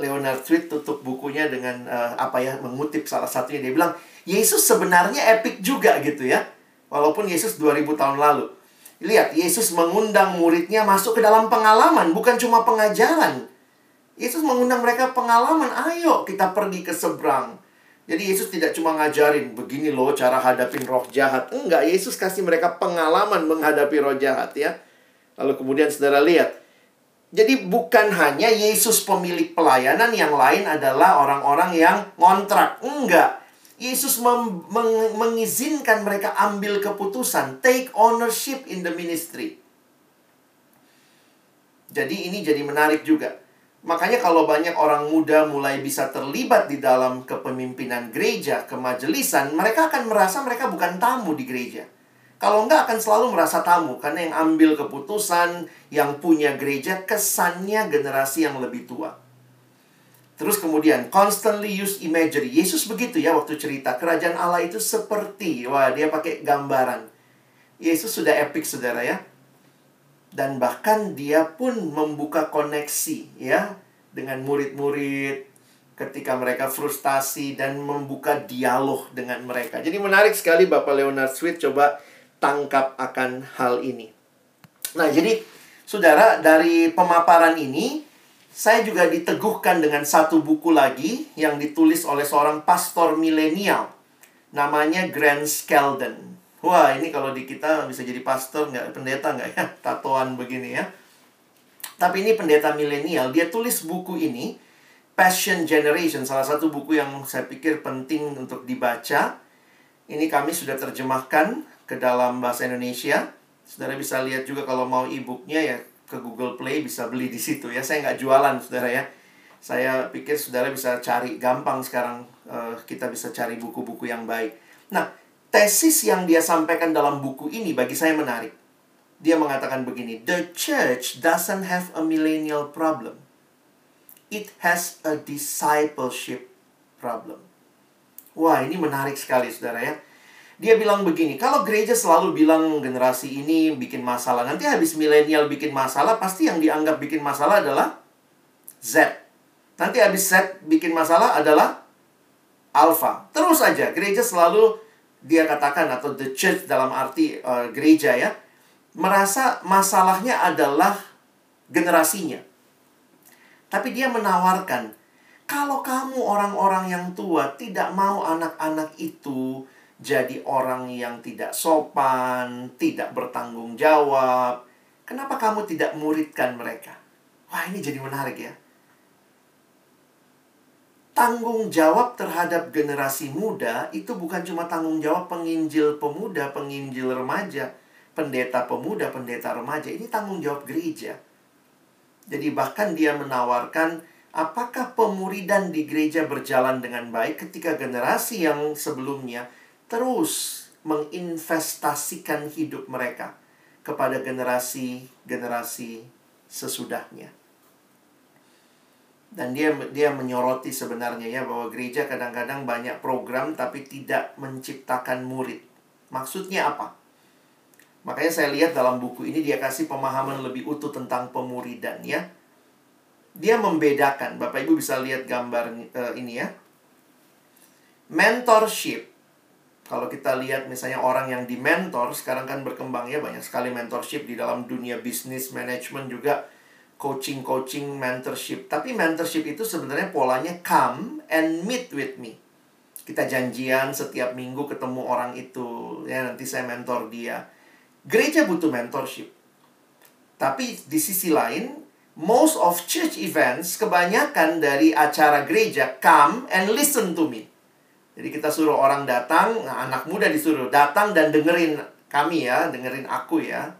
Leonard Sweet tutup bukunya dengan uh, apa ya mengutip salah satunya dia bilang Yesus sebenarnya epic juga gitu ya walaupun Yesus 2000 tahun lalu lihat Yesus mengundang muridnya masuk ke dalam pengalaman bukan cuma pengajaran Yesus mengundang mereka pengalaman ayo kita pergi ke seberang jadi Yesus tidak cuma ngajarin begini loh cara hadapin roh jahat. Enggak, Yesus kasih mereka pengalaman menghadapi roh jahat ya. Lalu kemudian saudara lihat. Jadi bukan hanya Yesus pemilik pelayanan, yang lain adalah orang-orang yang ngontrak. Enggak. Yesus meng mengizinkan mereka ambil keputusan, take ownership in the ministry. Jadi ini jadi menarik juga. Makanya kalau banyak orang muda mulai bisa terlibat di dalam kepemimpinan gereja, kemajelisan, mereka akan merasa mereka bukan tamu di gereja. Kalau enggak akan selalu merasa tamu karena yang ambil keputusan, yang punya gereja kesannya generasi yang lebih tua. Terus kemudian constantly use imagery. Yesus begitu ya waktu cerita kerajaan Allah itu seperti wah dia pakai gambaran. Yesus sudah epic Saudara ya dan bahkan dia pun membuka koneksi ya dengan murid-murid ketika mereka frustasi dan membuka dialog dengan mereka. Jadi menarik sekali Bapak Leonard Sweet coba tangkap akan hal ini. Nah, jadi Saudara, dari pemaparan ini saya juga diteguhkan dengan satu buku lagi yang ditulis oleh seorang pastor milenial namanya Grant Skeldon. Wah, ini kalau di kita bisa jadi pastor nggak, pendeta nggak ya? Tatoan begini ya. Tapi ini pendeta milenial, dia tulis buku ini, Passion Generation, salah satu buku yang saya pikir penting untuk dibaca. Ini kami sudah terjemahkan ke dalam bahasa Indonesia. Saudara bisa lihat juga kalau mau e-booknya ya ke Google Play bisa beli di situ ya. Saya nggak jualan, saudara ya. Saya pikir saudara bisa cari gampang sekarang uh, kita bisa cari buku-buku yang baik. Nah, tesis yang dia sampaikan dalam buku ini bagi saya menarik. Dia mengatakan begini, "The church doesn't have a millennial problem. It has a discipleship problem." Wah, ini menarik sekali Saudara ya. Dia bilang begini, kalau gereja selalu bilang generasi ini bikin masalah, nanti habis milenial bikin masalah, pasti yang dianggap bikin masalah adalah Z. Nanti habis Z bikin masalah adalah Alpha. Terus aja, gereja selalu dia katakan atau the church dalam arti uh, gereja ya merasa masalahnya adalah generasinya. Tapi dia menawarkan kalau kamu orang-orang yang tua tidak mau anak-anak itu jadi orang yang tidak sopan, tidak bertanggung jawab, kenapa kamu tidak muridkan mereka? Wah, ini jadi menarik ya tanggung jawab terhadap generasi muda itu bukan cuma tanggung jawab penginjil pemuda, penginjil remaja, pendeta pemuda, pendeta remaja. Ini tanggung jawab gereja. Jadi bahkan dia menawarkan apakah pemuridan di gereja berjalan dengan baik ketika generasi yang sebelumnya terus menginvestasikan hidup mereka kepada generasi-generasi sesudahnya. Dan dia dia menyoroti sebenarnya ya bahwa gereja kadang-kadang banyak program tapi tidak menciptakan murid. Maksudnya apa? Makanya saya lihat dalam buku ini dia kasih pemahaman lebih utuh tentang pemuridan ya. Dia membedakan, Bapak Ibu bisa lihat gambar uh, ini ya. Mentorship. Kalau kita lihat misalnya orang yang di mentor, sekarang kan berkembang ya banyak sekali mentorship di dalam dunia bisnis, manajemen juga coaching-coaching mentorship. Tapi mentorship itu sebenarnya polanya come and meet with me. Kita janjian setiap minggu ketemu orang itu, ya nanti saya mentor dia. Gereja butuh mentorship. Tapi di sisi lain, most of church events kebanyakan dari acara gereja come and listen to me. Jadi kita suruh orang datang, nah anak muda disuruh datang dan dengerin kami ya, dengerin aku ya.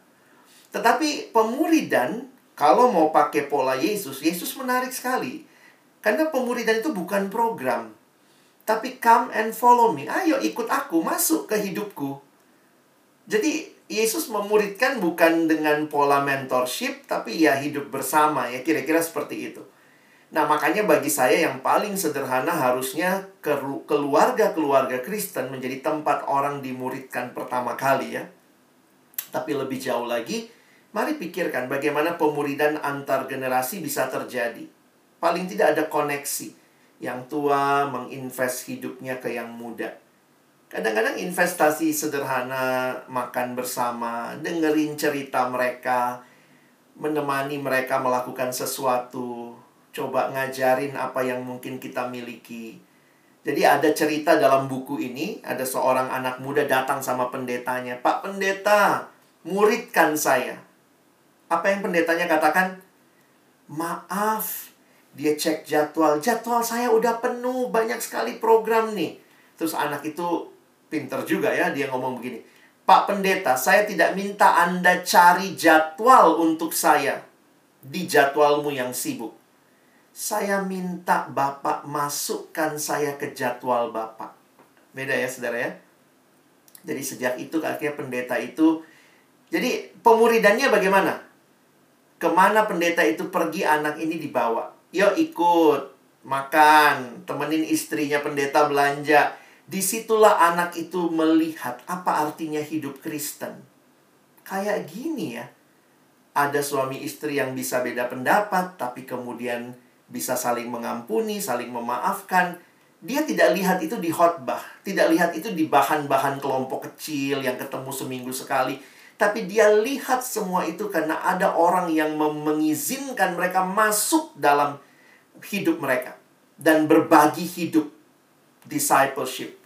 Tetapi pemuridan kalau mau pakai pola Yesus, Yesus menarik sekali. Karena pemuridan itu bukan program. Tapi come and follow me. Ayo ikut aku, masuk ke hidupku. Jadi Yesus memuridkan bukan dengan pola mentorship, tapi ya hidup bersama ya, kira-kira seperti itu. Nah, makanya bagi saya yang paling sederhana harusnya keluarga-keluarga Kristen menjadi tempat orang dimuridkan pertama kali ya. Tapi lebih jauh lagi, mari pikirkan bagaimana pemuridan antar generasi bisa terjadi. Paling tidak ada koneksi. Yang tua menginvest hidupnya ke yang muda. Kadang-kadang investasi sederhana, makan bersama, dengerin cerita mereka, menemani mereka melakukan sesuatu, coba ngajarin apa yang mungkin kita miliki. Jadi ada cerita dalam buku ini, ada seorang anak muda datang sama pendetanya, "Pak pendeta, muridkan saya." Apa yang pendetanya katakan? "Maaf." Dia cek jadwal, "Jadwal saya udah penuh, banyak sekali program nih." Terus anak itu pinter juga ya, dia ngomong begini, "Pak pendeta, saya tidak minta Anda cari jadwal untuk saya di jadwalmu yang sibuk." Saya minta Bapak masukkan saya ke jadwal Bapak. Beda ya, saudara ya? Jadi sejak itu akhirnya pendeta itu jadi pemuridannya bagaimana? Ke mana pendeta itu pergi anak ini dibawa? Yuk ikut, makan, temenin istrinya pendeta belanja. Di situlah anak itu melihat apa artinya hidup Kristen. Kayak gini ya. Ada suami istri yang bisa beda pendapat, tapi kemudian bisa saling mengampuni, saling memaafkan. Dia tidak lihat itu di khotbah, tidak lihat itu di bahan-bahan kelompok kecil yang ketemu seminggu sekali, tapi dia lihat semua itu karena ada orang yang mengizinkan mereka masuk dalam hidup mereka dan berbagi hidup discipleship.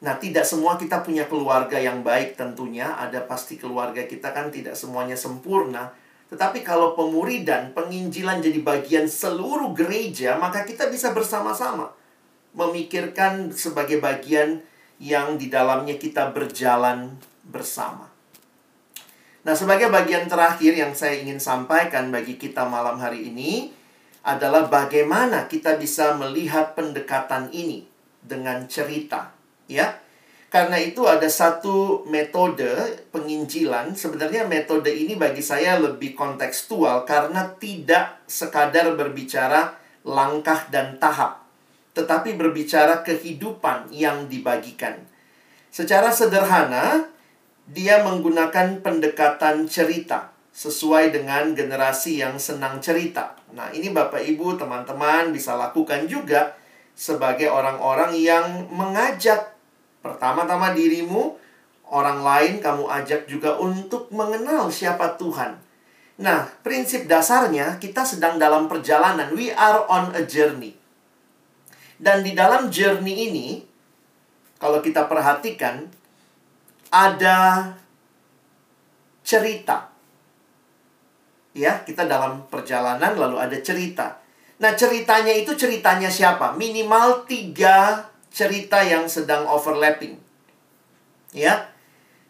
Nah, tidak semua kita punya keluarga yang baik tentunya, ada pasti keluarga kita kan tidak semuanya sempurna, tetapi kalau pemuridan, penginjilan jadi bagian seluruh gereja, maka kita bisa bersama-sama memikirkan sebagai bagian yang di dalamnya kita berjalan bersama. Nah, sebagai bagian terakhir yang saya ingin sampaikan bagi kita malam hari ini adalah bagaimana kita bisa melihat pendekatan ini dengan cerita, ya. Karena itu ada satu metode penginjilan. Sebenarnya metode ini bagi saya lebih kontekstual karena tidak sekadar berbicara langkah dan tahap, tetapi berbicara kehidupan yang dibagikan. Secara sederhana, dia menggunakan pendekatan cerita sesuai dengan generasi yang senang cerita. Nah, ini Bapak Ibu, teman-teman bisa lakukan juga sebagai orang-orang yang mengajak Pertama-tama dirimu, orang lain kamu ajak juga untuk mengenal siapa Tuhan. Nah, prinsip dasarnya kita sedang dalam perjalanan. We are on a journey. Dan di dalam journey ini, kalau kita perhatikan, ada cerita. Ya, kita dalam perjalanan lalu ada cerita. Nah, ceritanya itu ceritanya siapa? Minimal tiga cerita yang sedang overlapping. Ya.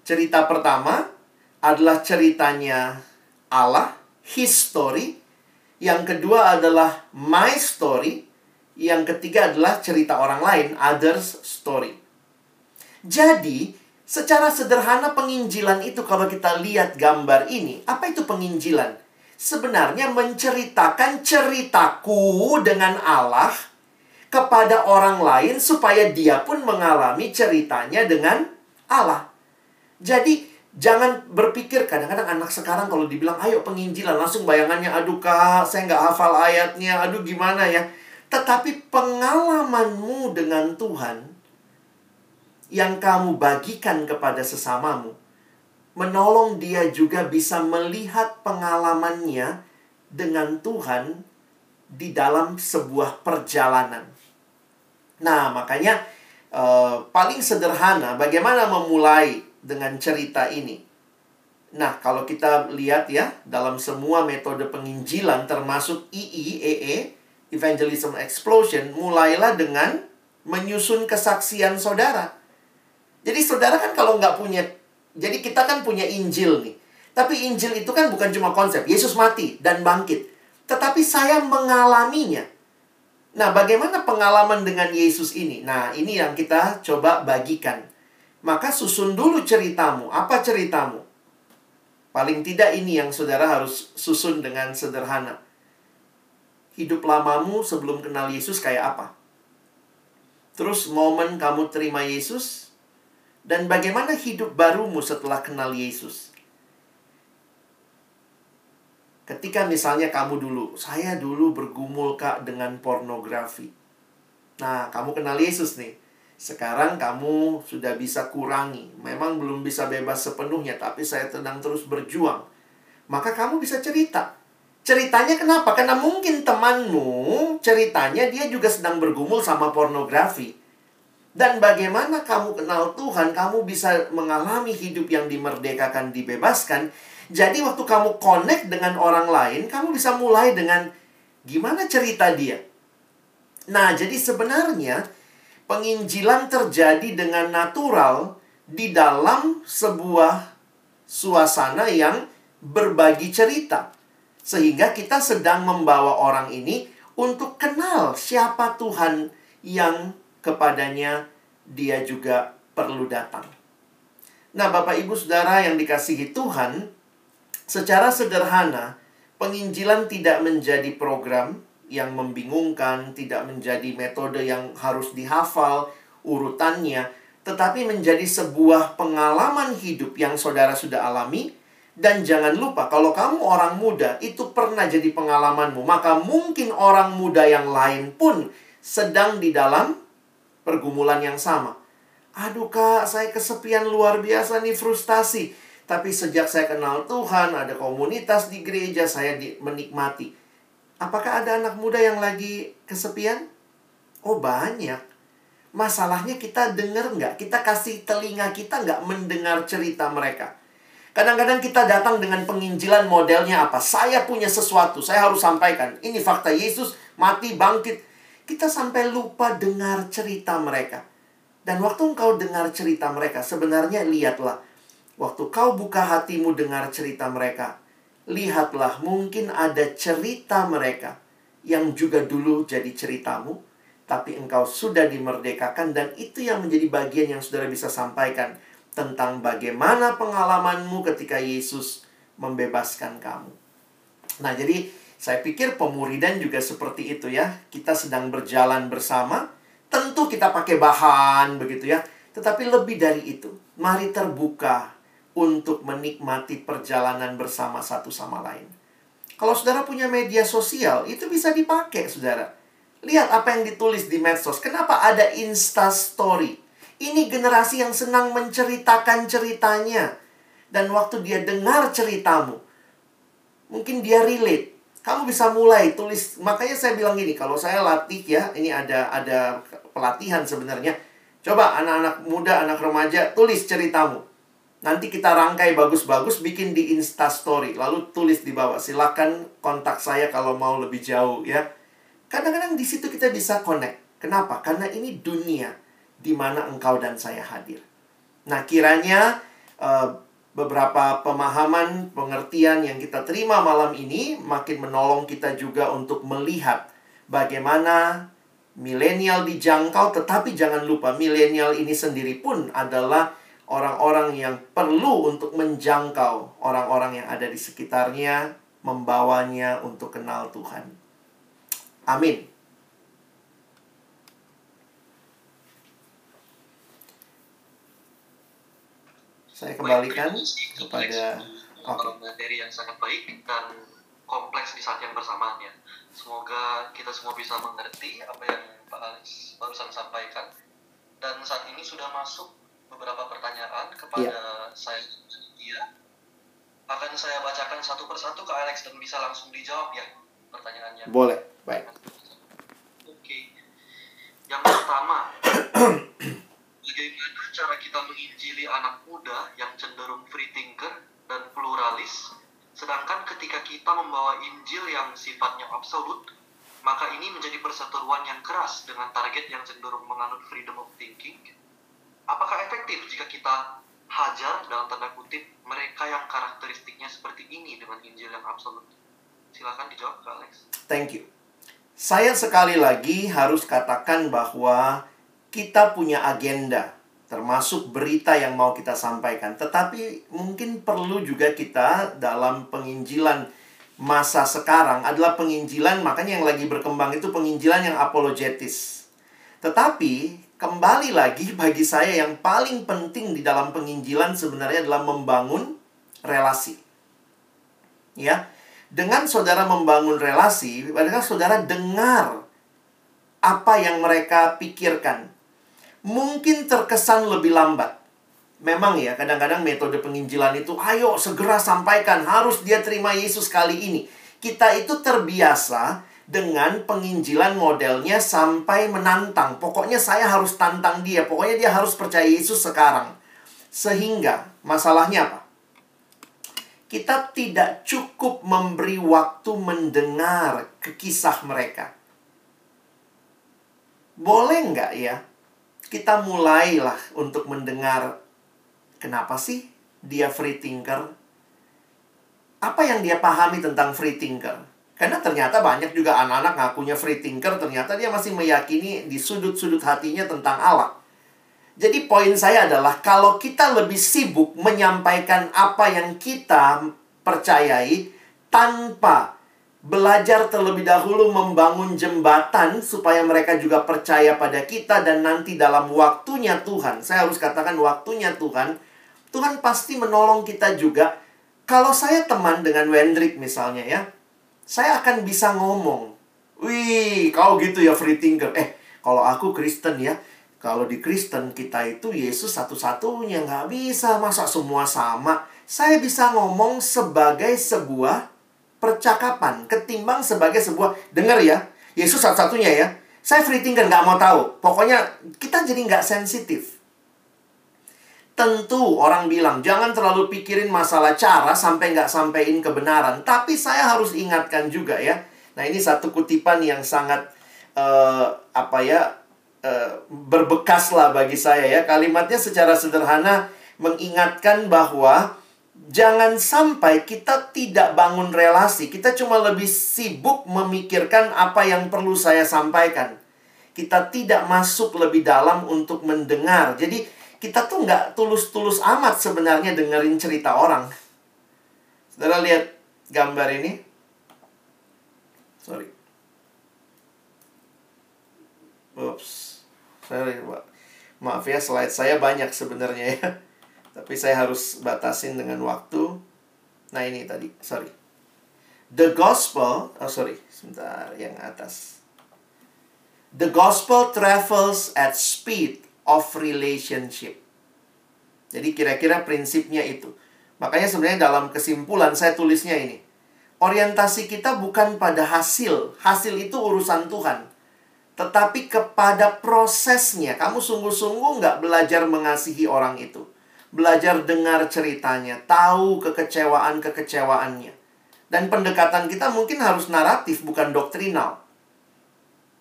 Cerita pertama adalah ceritanya Allah, his story. Yang kedua adalah my story. Yang ketiga adalah cerita orang lain, others story. Jadi, secara sederhana penginjilan itu kalau kita lihat gambar ini, apa itu penginjilan? Sebenarnya menceritakan ceritaku dengan Allah kepada orang lain supaya dia pun mengalami ceritanya dengan Allah. Jadi jangan berpikir kadang-kadang anak sekarang kalau dibilang ayo penginjilan langsung bayangannya aduh kak saya nggak hafal ayatnya aduh gimana ya. Tetapi pengalamanmu dengan Tuhan yang kamu bagikan kepada sesamamu menolong dia juga bisa melihat pengalamannya dengan Tuhan di dalam sebuah perjalanan. Nah, makanya uh, paling sederhana bagaimana memulai dengan cerita ini. Nah, kalau kita lihat ya, dalam semua metode penginjilan termasuk IIEE, Evangelism Explosion, mulailah dengan menyusun kesaksian saudara. Jadi saudara kan kalau nggak punya, jadi kita kan punya Injil nih. Tapi Injil itu kan bukan cuma konsep, Yesus mati dan bangkit. Tetapi saya mengalaminya. Nah, bagaimana pengalaman dengan Yesus ini? Nah, ini yang kita coba bagikan. Maka susun dulu ceritamu. Apa ceritamu? Paling tidak ini yang saudara harus susun dengan sederhana. Hidup lamamu sebelum kenal Yesus kayak apa? Terus momen kamu terima Yesus dan bagaimana hidup barumu setelah kenal Yesus? Ketika misalnya kamu dulu, saya dulu bergumul kak dengan pornografi. Nah, kamu kenal Yesus nih. Sekarang kamu sudah bisa kurangi. Memang belum bisa bebas sepenuhnya, tapi saya sedang terus berjuang. Maka kamu bisa cerita. Ceritanya kenapa? Karena mungkin temanmu ceritanya dia juga sedang bergumul sama pornografi. Dan bagaimana kamu kenal Tuhan, kamu bisa mengalami hidup yang dimerdekakan, dibebaskan. Jadi waktu kamu connect dengan orang lain, kamu bisa mulai dengan gimana cerita dia. Nah, jadi sebenarnya penginjilan terjadi dengan natural di dalam sebuah suasana yang berbagi cerita. Sehingga kita sedang membawa orang ini untuk kenal siapa Tuhan yang kepadanya dia juga perlu datang. Nah, Bapak Ibu Saudara yang dikasihi Tuhan, secara sederhana penginjilan tidak menjadi program yang membingungkan, tidak menjadi metode yang harus dihafal urutannya, tetapi menjadi sebuah pengalaman hidup yang saudara sudah alami dan jangan lupa, kalau kamu orang muda, itu pernah jadi pengalamanmu. Maka mungkin orang muda yang lain pun sedang di dalam pergumulan yang sama. Aduh kak, saya kesepian luar biasa nih, frustasi. Tapi sejak saya kenal Tuhan, ada komunitas di gereja, saya di, menikmati. Apakah ada anak muda yang lagi kesepian? Oh banyak. Masalahnya kita dengar nggak? Kita kasih telinga kita nggak mendengar cerita mereka. Kadang-kadang kita datang dengan penginjilan modelnya apa? Saya punya sesuatu, saya harus sampaikan. Ini fakta Yesus mati bangkit. Kita sampai lupa dengar cerita mereka. Dan waktu engkau dengar cerita mereka, sebenarnya lihatlah. Waktu kau buka hatimu dengar cerita mereka, lihatlah mungkin ada cerita mereka yang juga dulu jadi ceritamu, tapi engkau sudah dimerdekakan dan itu yang menjadi bagian yang saudara bisa sampaikan tentang bagaimana pengalamanmu ketika Yesus membebaskan kamu. Nah, jadi saya pikir pemuridan juga seperti itu ya. Kita sedang berjalan bersama, tentu kita pakai bahan begitu ya. Tetapi lebih dari itu, mari terbuka untuk menikmati perjalanan bersama satu sama lain. Kalau saudara punya media sosial, itu bisa dipakai, saudara. Lihat apa yang ditulis di medsos. Kenapa ada Insta Story? Ini generasi yang senang menceritakan ceritanya. Dan waktu dia dengar ceritamu, mungkin dia relate. Kamu bisa mulai tulis. Makanya saya bilang gini, kalau saya latih ya, ini ada ada pelatihan sebenarnya. Coba anak-anak muda, anak remaja, tulis ceritamu. Nanti kita rangkai bagus-bagus, bikin di Insta Story. Lalu tulis di bawah, silakan kontak saya kalau mau lebih jauh ya. Kadang-kadang di situ kita bisa connect. Kenapa? Karena ini dunia di mana engkau dan saya hadir. Nah, kiranya uh, beberapa pemahaman, pengertian yang kita terima malam ini makin menolong kita juga untuk melihat bagaimana milenial dijangkau, tetapi jangan lupa milenial ini sendiri pun adalah orang-orang yang perlu untuk menjangkau orang-orang yang ada di sekitarnya, membawanya untuk kenal Tuhan. Amin. Saya kembalikan kepada okay. materi yang sangat baik dan kompleks di saat yang bersamaan ya. Semoga kita semua bisa mengerti apa yang Pak Alex barusan sampaikan. Dan saat ini sudah masuk beberapa pertanyaan kepada yeah. saya dia. Akan saya bacakan satu persatu ke Alex dan bisa langsung dijawab ya pertanyaannya. Boleh, baik. Oke. Yang pertama, bagaimana cara kita menginjili anak muda yang cenderung free thinker dan pluralis, sedangkan ketika kita membawa Injil yang sifatnya absolut, maka ini menjadi perseteruan yang keras dengan target yang cenderung menganut freedom of thinking. Apakah efektif jika kita hajar dalam tanda kutip mereka yang karakteristiknya seperti ini dengan Injil yang absolut? Silakan dijawab, Kak Alex. Thank you. Saya sekali lagi harus katakan bahwa kita punya agenda, termasuk berita yang mau kita sampaikan. Tetapi mungkin perlu juga kita dalam penginjilan masa sekarang adalah penginjilan, makanya yang lagi berkembang itu penginjilan yang apologetis. Tetapi kembali lagi bagi saya yang paling penting di dalam penginjilan sebenarnya adalah membangun relasi. Ya, dengan saudara membangun relasi, padahal saudara dengar apa yang mereka pikirkan. Mungkin terkesan lebih lambat. Memang ya, kadang-kadang metode penginjilan itu, ayo segera sampaikan, harus dia terima Yesus kali ini. Kita itu terbiasa dengan penginjilan modelnya sampai menantang. Pokoknya saya harus tantang dia, pokoknya dia harus percaya Yesus sekarang. Sehingga, masalahnya apa? Kita tidak cukup memberi waktu mendengar kisah mereka. Boleh nggak ya? Kita mulailah untuk mendengar Kenapa sih dia free thinker? Apa yang dia pahami tentang free thinker? Karena ternyata banyak juga anak-anak ngakunya free thinker, ternyata dia masih meyakini di sudut-sudut hatinya tentang Allah. Jadi poin saya adalah kalau kita lebih sibuk menyampaikan apa yang kita percayai tanpa belajar terlebih dahulu membangun jembatan supaya mereka juga percaya pada kita dan nanti dalam waktunya Tuhan, saya harus katakan waktunya Tuhan, Tuhan pasti menolong kita juga. Kalau saya teman dengan Wendrik misalnya ya, saya akan bisa ngomong. Wih, kau gitu ya free thinker. Eh, kalau aku Kristen ya, kalau di Kristen kita itu Yesus satu-satunya nggak bisa masa semua sama. Saya bisa ngomong sebagai sebuah percakapan ketimbang sebagai sebuah dengar ya Yesus satu-satunya ya. Saya free thinker nggak mau tahu. Pokoknya kita jadi nggak sensitif. Tentu orang bilang, jangan terlalu pikirin masalah cara sampai nggak sampein kebenaran. Tapi saya harus ingatkan juga ya. Nah ini satu kutipan yang sangat, uh, apa ya, uh, berbekas lah bagi saya ya. Kalimatnya secara sederhana mengingatkan bahwa jangan sampai kita tidak bangun relasi. Kita cuma lebih sibuk memikirkan apa yang perlu saya sampaikan. Kita tidak masuk lebih dalam untuk mendengar. Jadi kita tuh nggak tulus-tulus amat sebenarnya dengerin cerita orang. Saudara lihat gambar ini. Sorry. Ups. Sorry, Pak. Maaf ya, slide saya banyak sebenarnya ya. Tapi saya harus batasin dengan waktu. Nah, ini tadi, sorry. The gospel, oh sorry, sebentar yang atas. The gospel travels at speed of relationship. Jadi kira-kira prinsipnya itu. Makanya sebenarnya dalam kesimpulan saya tulisnya ini. Orientasi kita bukan pada hasil. Hasil itu urusan Tuhan. Tetapi kepada prosesnya. Kamu sungguh-sungguh nggak belajar mengasihi orang itu. Belajar dengar ceritanya. Tahu kekecewaan-kekecewaannya. Dan pendekatan kita mungkin harus naratif, bukan doktrinal.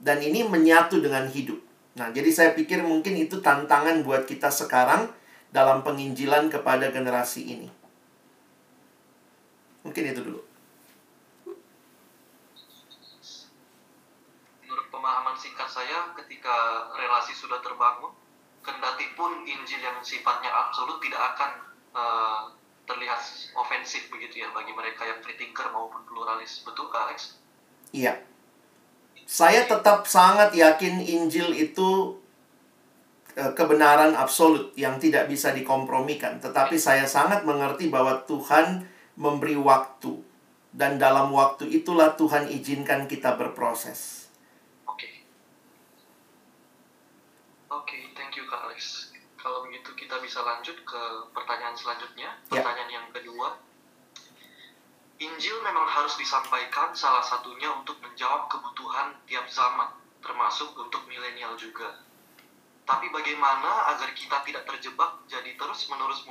Dan ini menyatu dengan hidup. Nah, jadi saya pikir mungkin itu tantangan buat kita sekarang dalam penginjilan kepada generasi ini. Mungkin itu dulu. Menurut pemahaman singkat saya, ketika relasi sudah terbangun, kendati pun Injil yang sifatnya absolut tidak akan uh, terlihat ofensif begitu ya bagi mereka yang free thinker maupun pluralis. Betul, Kak Alex? Iya. Saya tetap sangat yakin Injil itu e, kebenaran absolut yang tidak bisa dikompromikan. Tetapi saya sangat mengerti bahwa Tuhan memberi waktu. Dan dalam waktu itulah Tuhan izinkan kita berproses. Oke. Okay. Oke, okay, thank you Kak Alex. Kalau begitu kita bisa lanjut ke pertanyaan selanjutnya. Ya. Pertanyaan ya. yang kedua Injil memang harus disampaikan salah satunya untuk menjawab kebutuhan tiap zaman, termasuk untuk milenial juga. Tapi bagaimana agar kita tidak terjebak jadi terus-menerus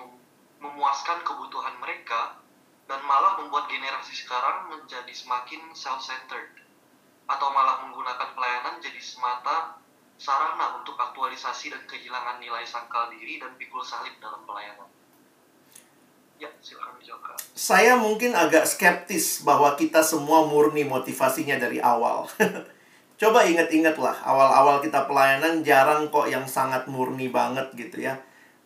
memuaskan kebutuhan mereka dan malah membuat generasi sekarang menjadi semakin self-centered? atau malah menggunakan pelayanan jadi semata sarana untuk aktualisasi dan kehilangan nilai sangkal diri dan pikul salib dalam pelayanan. Ya. Saya mungkin agak skeptis bahwa kita semua murni motivasinya dari awal. Coba ingat-ingatlah, awal-awal kita pelayanan jarang kok yang sangat murni banget gitu ya.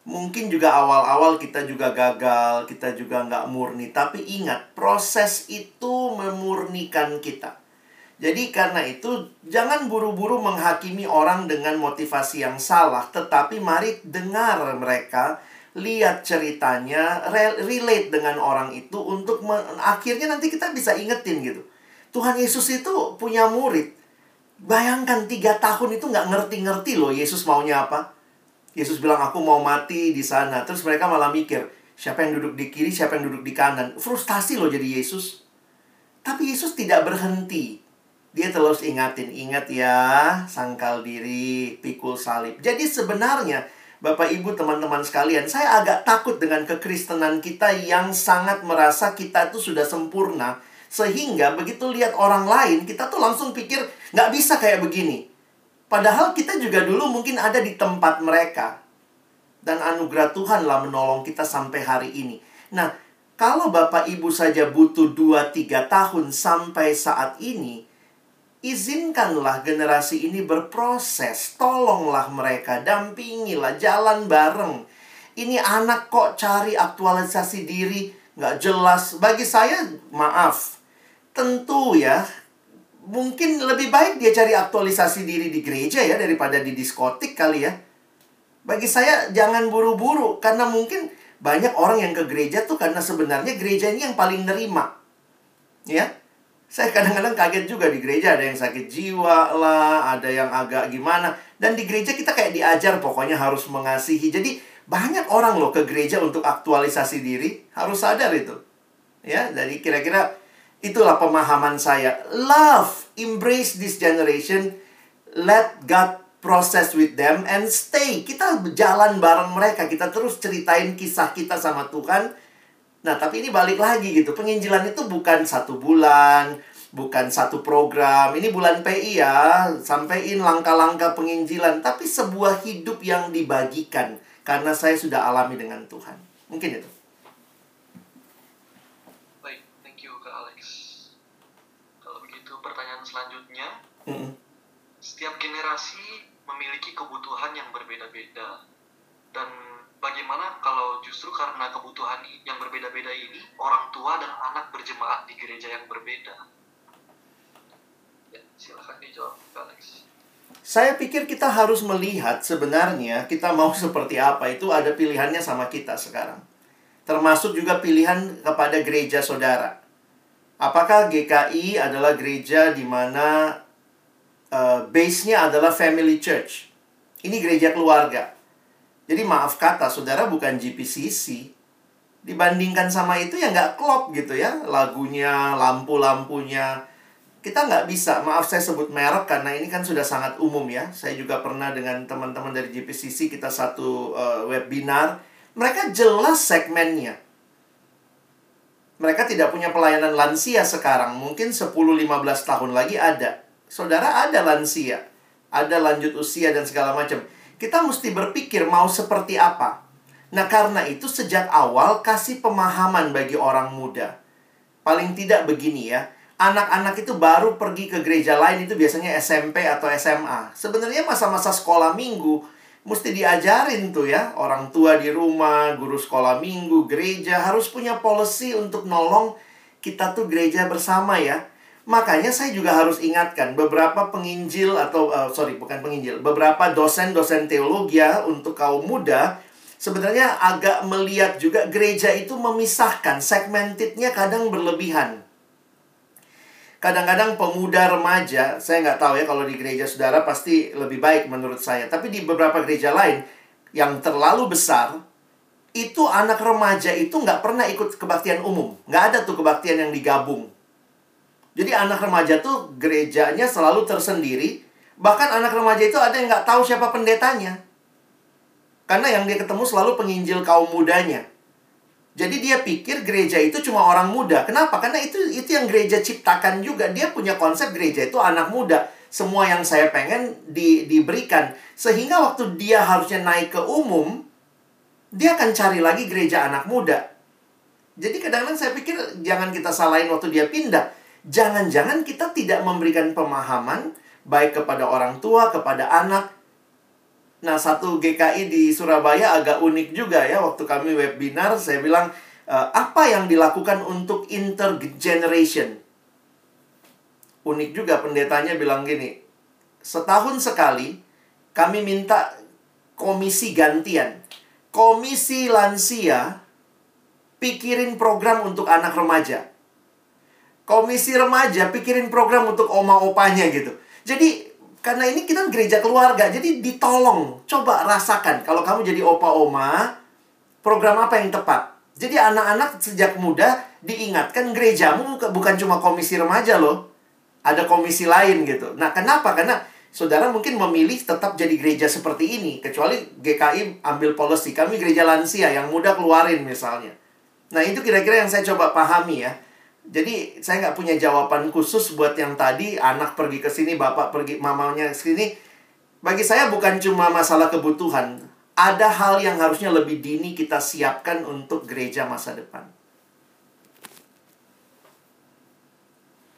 Mungkin juga awal-awal kita juga gagal, kita juga nggak murni. Tapi ingat, proses itu memurnikan kita. Jadi karena itu, jangan buru-buru menghakimi orang dengan motivasi yang salah. Tetapi mari dengar mereka, lihat ceritanya, relate dengan orang itu untuk akhirnya nanti kita bisa ingetin gitu. Tuhan Yesus itu punya murid Bayangkan tiga tahun itu nggak ngerti-ngerti loh Yesus maunya apa. Yesus bilang aku mau mati di sana. Terus mereka malah mikir, siapa yang duduk di kiri, siapa yang duduk di kanan. Frustasi loh jadi Yesus. Tapi Yesus tidak berhenti. Dia terus ingatin, ingat ya, sangkal diri, pikul salib. Jadi sebenarnya, Bapak Ibu teman-teman sekalian, saya agak takut dengan kekristenan kita yang sangat merasa kita itu sudah sempurna sehingga begitu lihat orang lain, kita tuh langsung pikir, nggak bisa kayak begini. Padahal kita juga dulu mungkin ada di tempat mereka. Dan anugerah Tuhanlah menolong kita sampai hari ini. Nah, kalau Bapak Ibu saja butuh 2-3 tahun sampai saat ini, izinkanlah generasi ini berproses. Tolonglah mereka, dampingilah, jalan bareng. Ini anak kok cari aktualisasi diri, nggak jelas. Bagi saya, maaf, tentu ya mungkin lebih baik dia cari aktualisasi diri di gereja ya daripada di diskotik kali ya. Bagi saya jangan buru-buru karena mungkin banyak orang yang ke gereja tuh karena sebenarnya gereja ini yang paling nerima. Ya. Saya kadang-kadang kaget juga di gereja ada yang sakit jiwa lah, ada yang agak gimana. Dan di gereja kita kayak diajar pokoknya harus mengasihi. Jadi banyak orang loh ke gereja untuk aktualisasi diri, harus sadar itu. Ya, dari kira-kira Itulah pemahaman saya. Love, embrace this generation, let God process with them and stay. Kita jalan bareng mereka, kita terus ceritain kisah kita sama Tuhan. Nah, tapi ini balik lagi gitu. Penginjilan itu bukan satu bulan, bukan satu program. Ini bulan PI ya, sampaiin langkah-langkah penginjilan. Tapi sebuah hidup yang dibagikan. Karena saya sudah alami dengan Tuhan. Mungkin itu. selanjutnya mm-hmm. setiap generasi memiliki kebutuhan yang berbeda-beda dan bagaimana kalau justru karena kebutuhan yang berbeda-beda ini orang tua dan anak berjemaat di gereja yang berbeda? Ya, silahkan dijawab Alex. Saya pikir kita harus melihat sebenarnya kita mau seperti apa. Itu ada pilihannya sama kita sekarang. Termasuk juga pilihan kepada gereja saudara. Apakah GKI adalah gereja di mana uh, base-nya adalah family church? Ini gereja keluarga. Jadi maaf kata, saudara bukan GPCC. Dibandingkan sama itu ya nggak klop gitu ya. Lagunya, lampu-lampunya. Kita nggak bisa, maaf saya sebut merek karena ini kan sudah sangat umum ya. Saya juga pernah dengan teman-teman dari GPCC kita satu uh, webinar. Mereka jelas segmennya mereka tidak punya pelayanan lansia sekarang. Mungkin 10-15 tahun lagi ada. Saudara ada lansia. Ada lanjut usia dan segala macam. Kita mesti berpikir mau seperti apa. Nah karena itu sejak awal kasih pemahaman bagi orang muda. Paling tidak begini ya. Anak-anak itu baru pergi ke gereja lain itu biasanya SMP atau SMA. Sebenarnya masa-masa sekolah minggu mesti diajarin tuh ya orang tua di rumah, guru sekolah minggu, gereja harus punya policy untuk nolong kita tuh gereja bersama ya. Makanya saya juga harus ingatkan beberapa penginjil atau uh, sorry bukan penginjil, beberapa dosen-dosen teologi ya untuk kaum muda sebenarnya agak melihat juga gereja itu memisahkan segmentednya kadang berlebihan kadang-kadang pemuda remaja, saya nggak tahu ya kalau di gereja saudara pasti lebih baik menurut saya. Tapi di beberapa gereja lain yang terlalu besar, itu anak remaja itu nggak pernah ikut kebaktian umum. Nggak ada tuh kebaktian yang digabung. Jadi anak remaja tuh gerejanya selalu tersendiri. Bahkan anak remaja itu ada yang nggak tahu siapa pendetanya. Karena yang dia ketemu selalu penginjil kaum mudanya. Jadi dia pikir gereja itu cuma orang muda. Kenapa? Karena itu itu yang gereja ciptakan juga. Dia punya konsep gereja itu anak muda. Semua yang saya pengen di, diberikan. Sehingga waktu dia harusnya naik ke umum, dia akan cari lagi gereja anak muda. Jadi kadang-kadang saya pikir jangan kita salahin waktu dia pindah. Jangan-jangan kita tidak memberikan pemahaman baik kepada orang tua, kepada anak, Nah, satu GKI di Surabaya agak unik juga ya. Waktu kami webinar, saya bilang, e, apa yang dilakukan untuk intergeneration? Unik juga pendetanya bilang gini, setahun sekali kami minta komisi gantian. Komisi lansia pikirin program untuk anak remaja. Komisi remaja pikirin program untuk oma opanya gitu. Jadi karena ini kita gereja keluarga, jadi ditolong. Coba rasakan, kalau kamu jadi opa oma, program apa yang tepat? Jadi anak-anak sejak muda diingatkan gerejamu bukan cuma komisi remaja loh. Ada komisi lain gitu. Nah kenapa? Karena saudara mungkin memilih tetap jadi gereja seperti ini. Kecuali GKI ambil policy. Kami gereja lansia yang muda keluarin misalnya. Nah itu kira-kira yang saya coba pahami ya jadi saya nggak punya jawaban khusus buat yang tadi anak pergi ke sini, bapak pergi, mamanya ke sini. Bagi saya bukan cuma masalah kebutuhan. Ada hal yang harusnya lebih dini kita siapkan untuk gereja masa depan.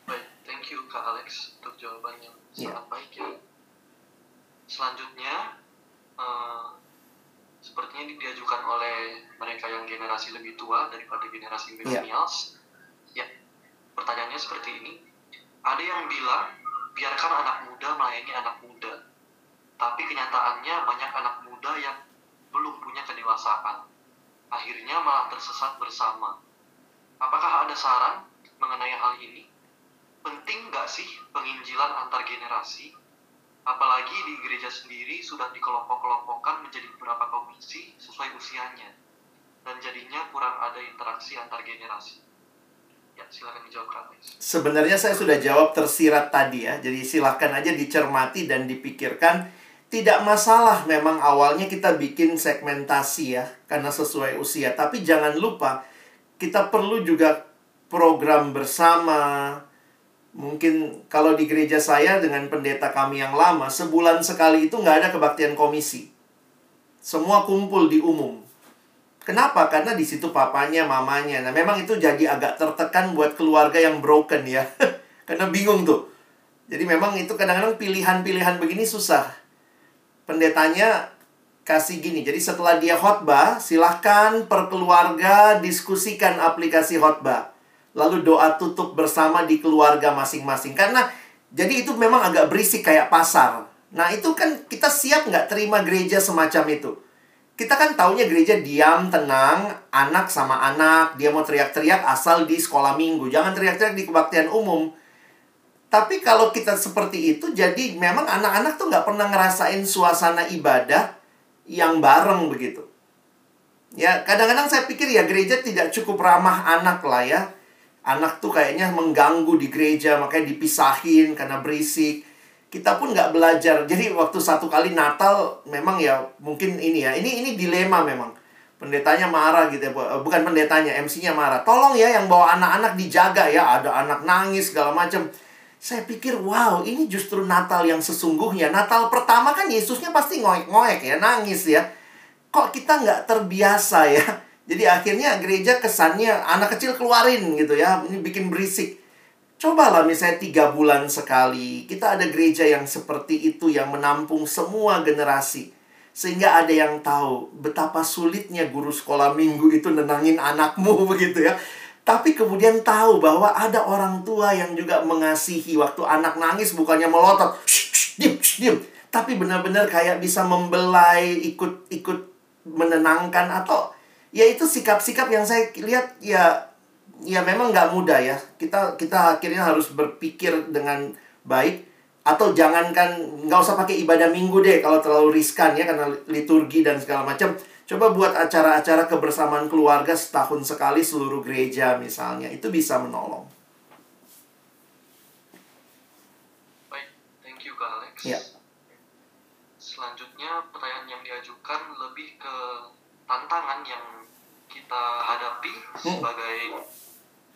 Baik, thank you Kak Alex untuk jawaban yang yeah. sangat baik ya. Selanjutnya, uh, sepertinya diajukan oleh mereka yang generasi lebih tua daripada generasi iya. millennials. Yeah pertanyaannya seperti ini. Ada yang bilang, biarkan anak muda melayani anak muda. Tapi kenyataannya banyak anak muda yang belum punya kedewasaan. Akhirnya malah tersesat bersama. Apakah ada saran mengenai hal ini? Penting nggak sih penginjilan antar generasi? Apalagi di gereja sendiri sudah dikelompok-kelompokkan menjadi beberapa komisi sesuai usianya. Dan jadinya kurang ada interaksi antar generasi. Ya, Sebenarnya saya sudah jawab tersirat tadi ya. Jadi silakan aja dicermati dan dipikirkan. Tidak masalah memang awalnya kita bikin segmentasi ya. Karena sesuai usia. Tapi jangan lupa kita perlu juga program bersama. Mungkin kalau di gereja saya dengan pendeta kami yang lama, sebulan sekali itu nggak ada kebaktian komisi. Semua kumpul di umum. Kenapa? Karena di situ papanya, mamanya. Nah, memang itu jadi agak tertekan buat keluarga yang broken ya. Karena bingung tuh. Jadi memang itu kadang-kadang pilihan-pilihan begini susah. Pendetanya kasih gini. Jadi setelah dia khotbah, silahkan perkeluarga diskusikan aplikasi khotbah. Lalu doa tutup bersama di keluarga masing-masing. Karena jadi itu memang agak berisik kayak pasar. Nah itu kan kita siap nggak terima gereja semacam itu kita kan taunya gereja diam, tenang, anak sama anak, dia mau teriak-teriak asal di sekolah minggu, jangan teriak-teriak di kebaktian umum. Tapi kalau kita seperti itu, jadi memang anak-anak tuh nggak pernah ngerasain suasana ibadah yang bareng begitu. Ya, kadang-kadang saya pikir ya gereja tidak cukup ramah anak lah ya. Anak tuh kayaknya mengganggu di gereja, makanya dipisahin karena berisik kita pun nggak belajar. Jadi waktu satu kali Natal memang ya mungkin ini ya. Ini ini dilema memang. Pendetanya marah gitu ya. Eh, bukan pendetanya, MC-nya marah. Tolong ya yang bawa anak-anak dijaga ya. Ada anak nangis segala macam. Saya pikir, wow, ini justru Natal yang sesungguhnya. Natal pertama kan Yesusnya pasti ngoek-ngoek ya, nangis ya. Kok kita nggak terbiasa ya? Jadi akhirnya gereja kesannya anak kecil keluarin gitu ya. Ini bikin berisik. Cobalah misalnya tiga bulan sekali, kita ada gereja yang seperti itu yang menampung semua generasi. Sehingga ada yang tahu betapa sulitnya guru sekolah minggu itu nenangin anakmu begitu ya. Tapi kemudian tahu bahwa ada orang tua yang juga mengasihi waktu anak nangis bukannya melotot, shh, diam. Tapi benar-benar kayak bisa membelai, ikut-ikut menenangkan atau ya itu sikap-sikap yang saya lihat ya ya memang nggak mudah ya. Kita kita akhirnya harus berpikir dengan baik atau jangankan nggak usah pakai ibadah minggu deh kalau terlalu riskan ya karena liturgi dan segala macam. Coba buat acara-acara kebersamaan keluarga setahun sekali seluruh gereja misalnya. Itu bisa menolong. Baik, thank you Kak Alex. Ya. Selanjutnya pertanyaan yang diajukan lebih ke tantangan yang kita hadapi sebagai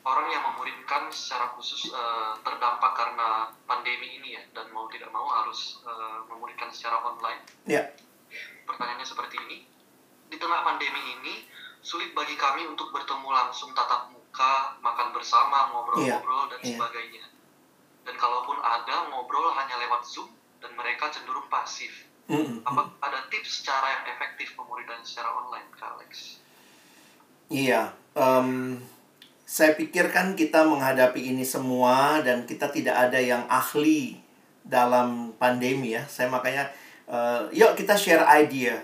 orang yang memuridkan secara khusus eh, terdampak karena pandemi ini ya dan mau tidak mau harus eh, memuridkan secara online. Ya. Pertanyaannya seperti ini. Di tengah pandemi ini sulit bagi kami untuk bertemu langsung tatap muka, makan bersama, ngobrol-ngobrol dan Iya. sebagainya. Dan kalaupun ada ngobrol hanya lewat Zoom dan mereka cenderung pasif. Mm-mm. Apa ada tips cara yang efektif pemuridan secara online, Kak Alex? Iya, em, saya pikir kan kita menghadapi ini semua dan kita tidak ada yang ahli dalam pandemi ya. Saya makanya, eh, yuk kita share idea.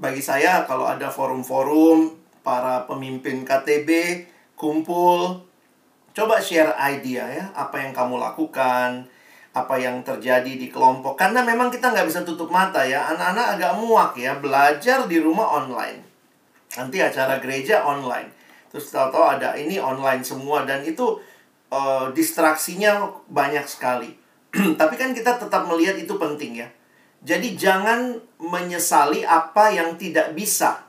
Bagi saya kalau ada forum-forum para pemimpin KTB kumpul, coba share idea ya, apa yang kamu lakukan, apa yang terjadi di kelompok. Karena memang kita nggak bisa tutup mata ya, anak-anak agak muak ya, belajar di rumah online. Nanti acara gereja online. Terus tahu-tahu ada ini online semua dan itu eh, distraksinya banyak sekali. Tapi kan kita tetap melihat itu penting ya. Jadi jangan menyesali apa yang tidak bisa.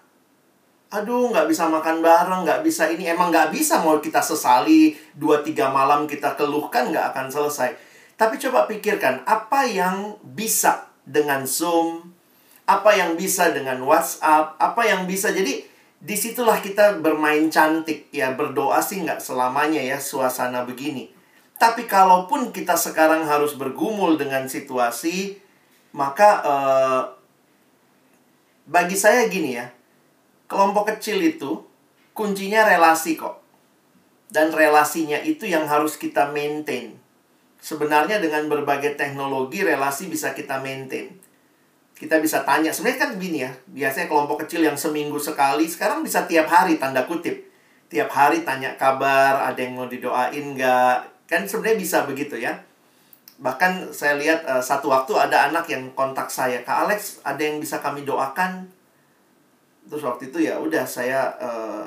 Aduh, nggak bisa makan bareng, nggak bisa ini. Emang nggak bisa mau kita sesali, dua tiga malam kita keluhkan nggak akan selesai. Tapi coba pikirkan, apa yang bisa dengan Zoom, apa yang bisa dengan WhatsApp, apa yang bisa. Jadi, di situlah kita bermain cantik. Ya, berdoa sih nggak selamanya ya suasana begini. Tapi kalaupun kita sekarang harus bergumul dengan situasi, maka eh, bagi saya gini ya, kelompok kecil itu kuncinya relasi kok. Dan relasinya itu yang harus kita maintain. Sebenarnya dengan berbagai teknologi relasi bisa kita maintain. Kita bisa tanya, sebenarnya kan gini ya, biasanya kelompok kecil yang seminggu sekali, sekarang bisa tiap hari, tanda kutip. Tiap hari tanya kabar, ada yang mau didoain nggak? Kan sebenarnya bisa begitu ya. Bahkan saya lihat eh, satu waktu ada anak yang kontak saya, Kak Alex, ada yang bisa kami doakan? Terus waktu itu ya udah saya eh,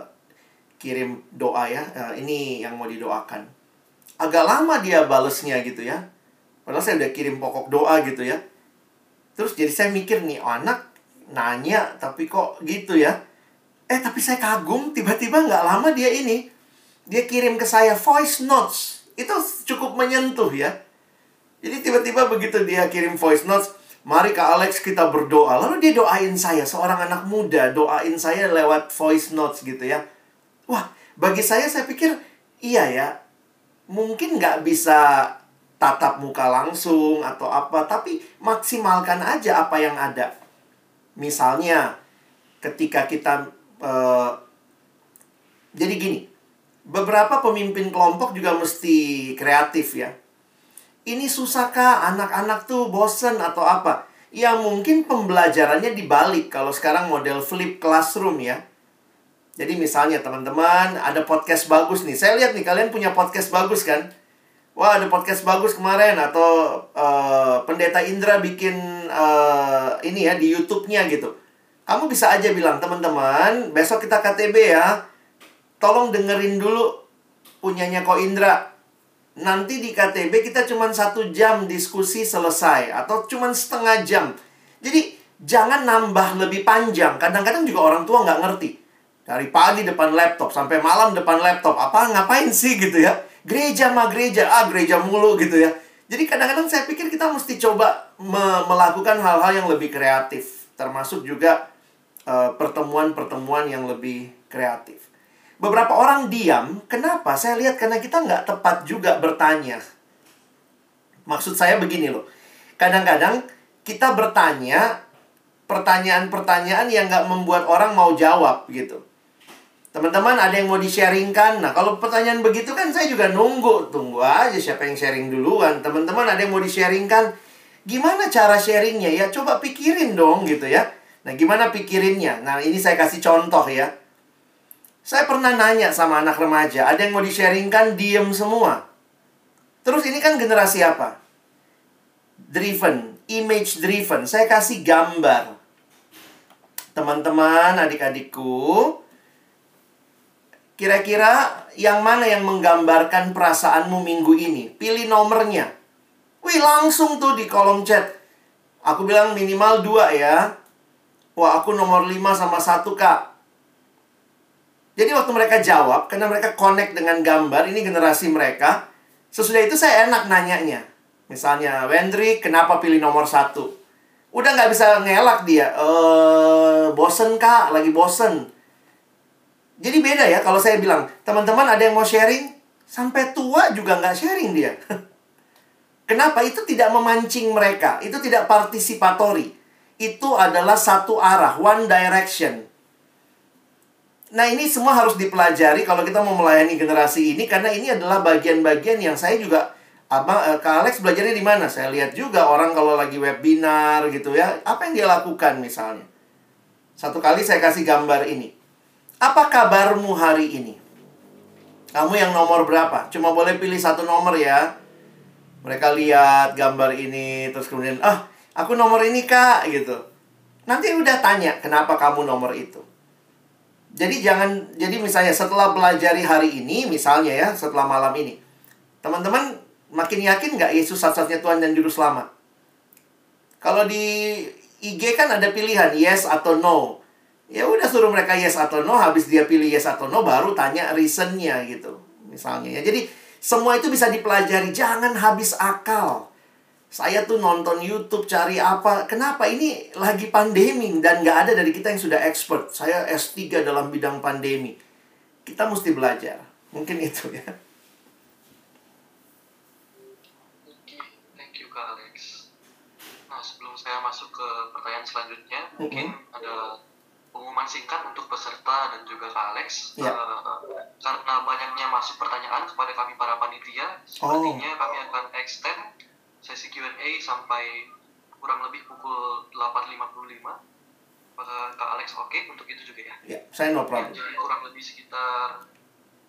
kirim doa ya, eh, ini yang mau didoakan. Agak lama dia balesnya gitu ya. Padahal saya udah kirim pokok doa gitu ya. Terus jadi saya mikir nih, oh, anak nanya tapi kok gitu ya. Eh tapi saya kagum, tiba-tiba nggak lama dia ini. Dia kirim ke saya voice notes. Itu cukup menyentuh ya. Jadi tiba-tiba begitu dia kirim voice notes, mari Kak Alex kita berdoa. Lalu dia doain saya, seorang anak muda doain saya lewat voice notes gitu ya. Wah, bagi saya saya pikir iya ya. Mungkin nggak bisa tatap muka langsung atau apa, tapi maksimalkan aja apa yang ada. Misalnya, ketika kita eh, jadi gini, beberapa pemimpin kelompok juga mesti kreatif ya. Ini susahkah anak-anak tuh bosen atau apa? Ya mungkin pembelajarannya dibalik kalau sekarang model flip classroom ya. Jadi misalnya teman-teman ada podcast bagus nih. Saya lihat nih kalian punya podcast bagus kan? Wah ada podcast bagus kemarin atau eh, pendeta Indra bikin eh, ini ya di YouTube-nya gitu. Kamu bisa aja bilang teman-teman besok kita KTB ya. Tolong dengerin dulu punyanya Ko Indra. Nanti di KTB kita cuma satu jam diskusi selesai atau cuma setengah jam. Jadi jangan nambah lebih panjang. Kadang-kadang juga orang tua nggak ngerti. Dari pagi depan laptop sampai malam depan laptop. Apa ngapain sih gitu ya? Gereja mah gereja, ah gereja mulu gitu ya. Jadi kadang-kadang saya pikir kita mesti coba me- melakukan hal-hal yang lebih kreatif. Termasuk juga eh, pertemuan-pertemuan yang lebih kreatif. Beberapa orang diam, kenapa? Saya lihat karena kita nggak tepat juga bertanya. Maksud saya begini loh. Kadang-kadang kita bertanya pertanyaan-pertanyaan yang nggak membuat orang mau jawab gitu. Teman-teman ada yang mau di-sharingkan? Nah, kalau pertanyaan begitu kan saya juga nunggu. Tunggu aja siapa yang sharing duluan. Teman-teman ada yang mau di-sharingkan? Gimana cara sharingnya ya? Coba pikirin dong gitu ya. Nah, gimana pikirinnya? Nah, ini saya kasih contoh ya. Saya pernah nanya sama anak remaja, ada yang mau di-sharingkan, diem semua. Terus ini kan generasi apa? Driven, image driven. Saya kasih gambar. Teman-teman, adik-adikku, kira-kira yang mana yang menggambarkan perasaanmu minggu ini? Pilih nomornya. Wih, langsung tuh di kolom chat. Aku bilang minimal dua ya. Wah, aku nomor 5 sama satu kak. Jadi waktu mereka jawab, karena mereka connect dengan gambar, ini generasi mereka, sesudah itu saya enak nanyanya. Misalnya, Wendry, kenapa pilih nomor satu? Udah nggak bisa ngelak dia. Eh, bosen kak, lagi bosen. Jadi beda ya kalau saya bilang, teman-teman ada yang mau sharing? Sampai tua juga nggak sharing dia. Kenapa? Itu tidak memancing mereka. Itu tidak partisipatori. Itu adalah satu arah, one direction. Nah ini semua harus dipelajari kalau kita mau melayani generasi ini karena ini adalah bagian-bagian yang saya juga apa Kak Alex belajarnya di mana? Saya lihat juga orang kalau lagi webinar gitu ya, apa yang dia lakukan misalnya. Satu kali saya kasih gambar ini. Apa kabarmu hari ini? Kamu yang nomor berapa? Cuma boleh pilih satu nomor ya. Mereka lihat gambar ini terus kemudian, "Ah, aku nomor ini, Kak." gitu. Nanti udah tanya, "Kenapa kamu nomor itu?" Jadi jangan jadi misalnya setelah pelajari hari ini misalnya ya setelah malam ini teman-teman makin yakin nggak Yesus satu-satunya Tuhan dan Juru Selamat? Kalau di IG kan ada pilihan yes atau no. Ya udah suruh mereka yes atau no, habis dia pilih yes atau no baru tanya reasonnya gitu. Misalnya ya. Jadi semua itu bisa dipelajari, jangan habis akal. Saya tuh nonton YouTube cari apa. Kenapa? Ini lagi pandemi dan nggak ada dari kita yang sudah expert. Saya S3 dalam bidang pandemi. Kita mesti belajar. Mungkin itu ya. Nah sebelum saya masuk ke pertanyaan selanjutnya, mungkin ada pengumuman singkat untuk peserta dan juga Kak Alex. Ya. Eh, karena banyaknya masuk pertanyaan kepada kami para panitia, sepertinya kami akan extend sesi Q&A sampai kurang lebih pukul 8.55. Apakah Kak Alex oke untuk itu juga ya? Ya, saya no problem. Jadi kurang lebih sekitar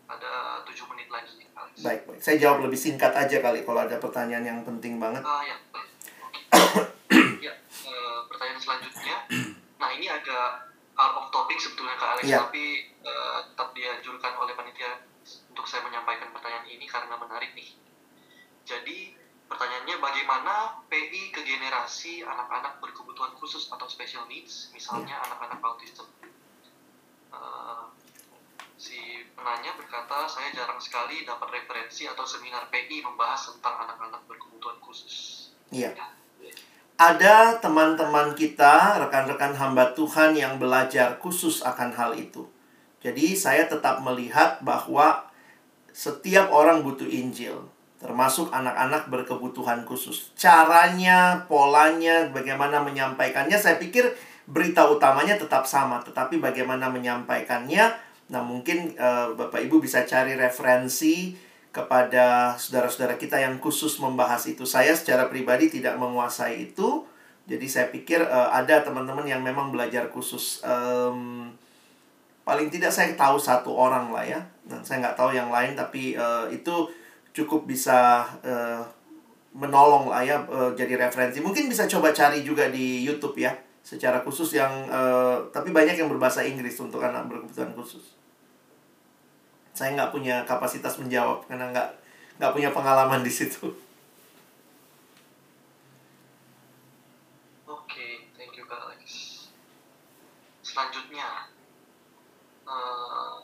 ada 7 menit lagi Kak Alex. Baik, baik. Saya jawab lebih singkat aja kali kalau ada pertanyaan yang penting banget. Ah ya, baik. Ya, eh, pertanyaan selanjutnya. Nah, ini agak out of topic sebetulnya Kak Alex, Ya. tapi eh, tetap dianjurkan oleh panitia untuk saya menyampaikan pertanyaan ini karena menarik nih. Jadi, pertanyaannya bagaimana PI ke generasi anak-anak berkebutuhan khusus atau special needs, misalnya anak-anak autism. Eh, si penanya berkata, saya jarang sekali dapat referensi atau seminar PI membahas tentang anak-anak berkebutuhan khusus. Iya. Ada teman-teman kita, rekan-rekan hamba Tuhan yang belajar khusus akan hal itu. Jadi saya tetap melihat bahwa setiap orang butuh Injil, termasuk anak-anak berkebutuhan khusus. Caranya, polanya, bagaimana menyampaikannya, saya pikir berita utamanya tetap sama, tetapi bagaimana menyampaikannya, nah mungkin eh, Bapak Ibu bisa cari referensi kepada saudara-saudara kita yang khusus membahas itu. Saya secara pribadi tidak menguasai itu. Jadi saya pikir eh, ada teman-teman yang memang belajar khusus. Em, paling tidak saya tahu satu orang lah ya. Dan saya nggak tahu yang lain, tapi eh, itu cukup bisa eh, menolong lah ya eh, jadi referensi. Mungkin bisa coba cari juga di YouTube ya, secara khusus yang eh, tapi banyak yang berbahasa Inggris untuk anak berkebutuhan khusus saya nggak punya kapasitas menjawab karena nggak nggak punya pengalaman di situ. Oke, thank you Kak Alex. Selanjutnya, eh,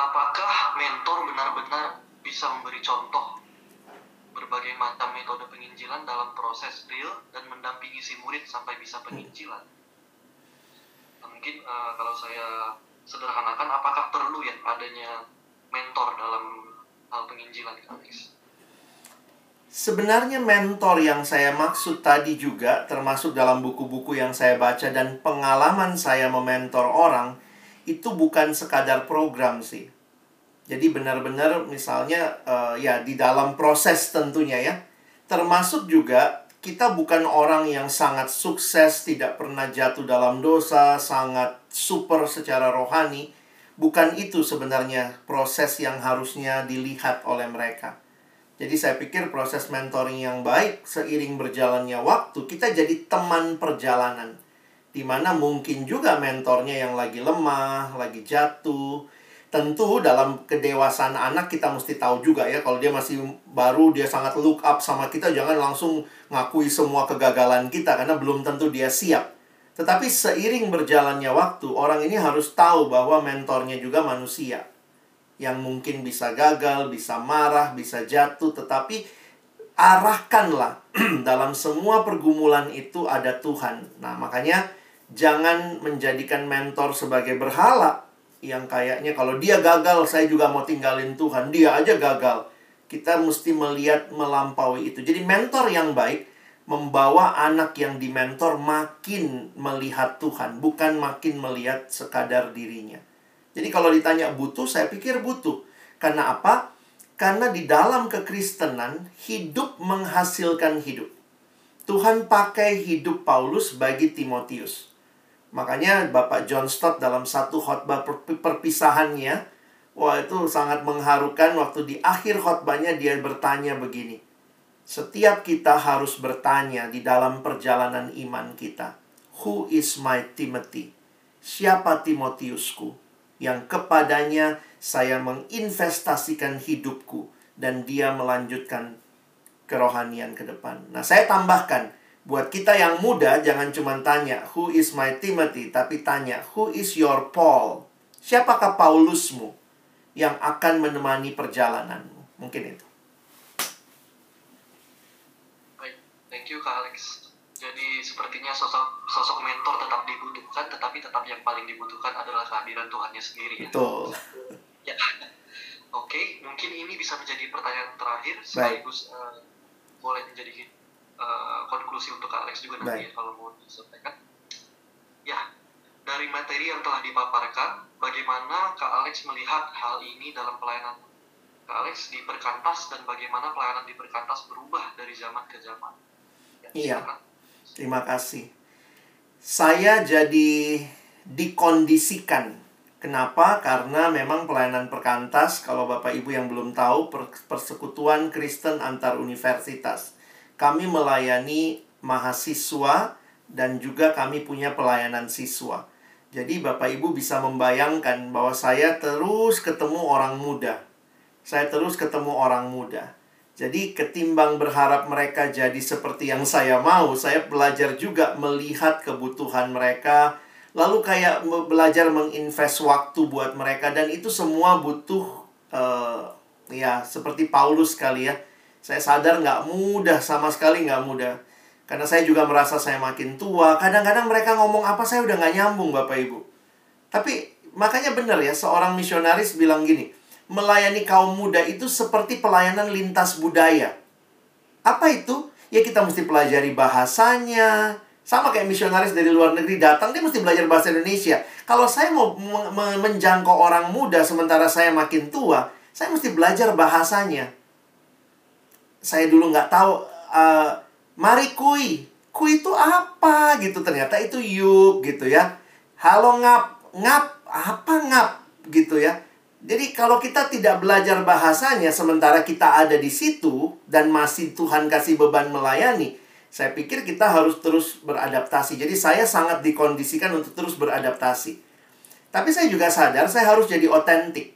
apakah mentor benar-benar bisa memberi contoh berbagai macam metode penginjilan dalam proses real dan mendampingi si murid sampai bisa penginjilan? Mungkin eh, kalau saya sederhanakan, apakah perlu ya adanya mentor dalam hal penginjilan, Alex? Sebenarnya mentor yang saya maksud tadi juga termasuk dalam buku-buku yang saya baca dan pengalaman saya mementor orang itu bukan sekadar program sih. Jadi benar-benar misalnya eh, ya di dalam proses tentunya ya. Termasuk juga kita bukan orang yang sangat sukses, tidak pernah jatuh dalam dosa, sangat super secara rohani. Bukan itu sebenarnya proses yang harusnya dilihat oleh mereka. Jadi saya pikir proses mentoring yang baik seiring berjalannya waktu kita jadi teman perjalanan. Di mana mungkin juga mentornya yang lagi lemah, lagi jatuh. Tentu dalam kedewasaan anak kita mesti tahu juga ya kalau dia masih baru dia sangat look up sama kita jangan langsung ngakui semua kegagalan kita karena belum tentu dia siap. Tetapi seiring berjalannya waktu, orang ini harus tahu bahwa mentornya juga manusia. Yang mungkin bisa gagal, bisa marah, bisa jatuh, tetapi arahkanlah dalam semua pergumulan itu ada Tuhan. Nah, makanya jangan menjadikan mentor sebagai berhala yang kayaknya kalau dia gagal saya juga mau tinggalin Tuhan. Dia aja gagal. Kita mesti melihat melampaui itu. Jadi mentor yang baik membawa anak yang dimentor makin melihat Tuhan, bukan makin melihat sekadar dirinya. Jadi kalau ditanya butuh, saya pikir butuh. Karena apa? Karena di dalam kekristenan, hidup menghasilkan hidup. Tuhan pakai hidup Paulus bagi Timotius. Makanya Bapak John Stott dalam satu khotbah perpisahannya, wah itu sangat mengharukan waktu di akhir khotbahnya dia bertanya begini. Setiap kita harus bertanya di dalam perjalanan iman kita. Who is my Timothy? Siapa Timotiusku? Yang kepadanya saya menginvestasikan hidupku dan dia melanjutkan kerohanian ke depan. Nah, saya tambahkan, buat kita yang muda jangan cuma tanya who is my Timothy, tapi tanya who is your Paul? Siapakah Paulusmu yang akan menemani perjalananmu? Mungkin itu. Thank you Kak Alex. Jadi sepertinya sosok sosok mentor tetap dibutuhkan, tetapi tetap yang paling dibutuhkan adalah kehadiran Tuhannya sendiri. Ya? Betul. ya. Oke, okay, mungkin ini bisa menjadi pertanyaan terakhir sekaligus uh, boleh menjadi uh, konklusi untuk Kak Alex juga nanti ya, kalau mau disampaikan. Ya, dari materi yang telah dipaparkan, bagaimana Kak Alex melihat hal ini dalam pelayanan Kak Alex di Perkantas dan bagaimana pelayanan di Perkantas berubah dari zaman ke zaman? Iya. Terima kasih. Saya jadi dikondisikan. Kenapa? Karena memang pelayanan perkantas, kalau Bapak Ibu yang belum tahu, persekutuan Kristen antar universitas. Kami melayani mahasiswa dan juga kami punya pelayanan siswa. Jadi Bapak Ibu bisa membayangkan bahwa saya terus ketemu orang muda. Saya terus ketemu orang muda. Jadi ketimbang berharap mereka jadi seperti yang saya mau, saya belajar juga melihat kebutuhan mereka, lalu kayak belajar menginvest waktu buat mereka dan itu semua butuh uh, ya seperti Paulus kali ya. Saya sadar nggak mudah sama sekali nggak mudah. Karena saya juga merasa saya makin tua. Kadang-kadang mereka ngomong apa saya udah nggak nyambung Bapak Ibu. Tapi makanya benar ya seorang misionaris bilang gini, melayani kaum muda itu seperti pelayanan lintas budaya. Apa itu? Ya kita mesti pelajari bahasanya. Sama kayak misionaris dari luar negeri datang, dia mesti belajar bahasa Indonesia. Kalau saya mau menjangkau orang muda sementara saya makin tua, saya mesti belajar bahasanya. Saya dulu nggak tahu, uh, mari kui. Kui itu apa gitu. Ternyata itu yuk gitu ya. Halo ngap. Ngap. Apa ngap gitu ya jadi kalau kita tidak belajar bahasanya sementara kita ada di situ dan masih Tuhan kasih beban melayani, saya pikir kita harus terus beradaptasi. Jadi saya sangat dikondisikan untuk terus beradaptasi. Tapi saya juga sadar saya harus jadi otentik.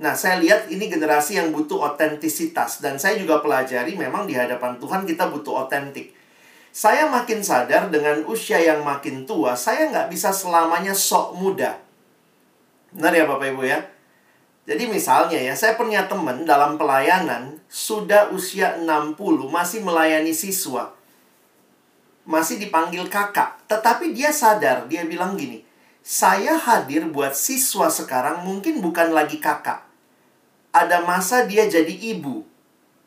Nah, saya lihat ini generasi yang butuh otentisitas dan saya juga pelajari memang di hadapan Tuhan kita butuh otentik. Saya makin sadar dengan usia yang makin tua, saya nggak bisa selamanya sok muda. Benar ya Bapak Ibu ya? Jadi misalnya ya, saya punya teman dalam pelayanan sudah usia 60 masih melayani siswa. Masih dipanggil kakak, tetapi dia sadar, dia bilang gini, "Saya hadir buat siswa sekarang mungkin bukan lagi kakak. Ada masa dia jadi ibu.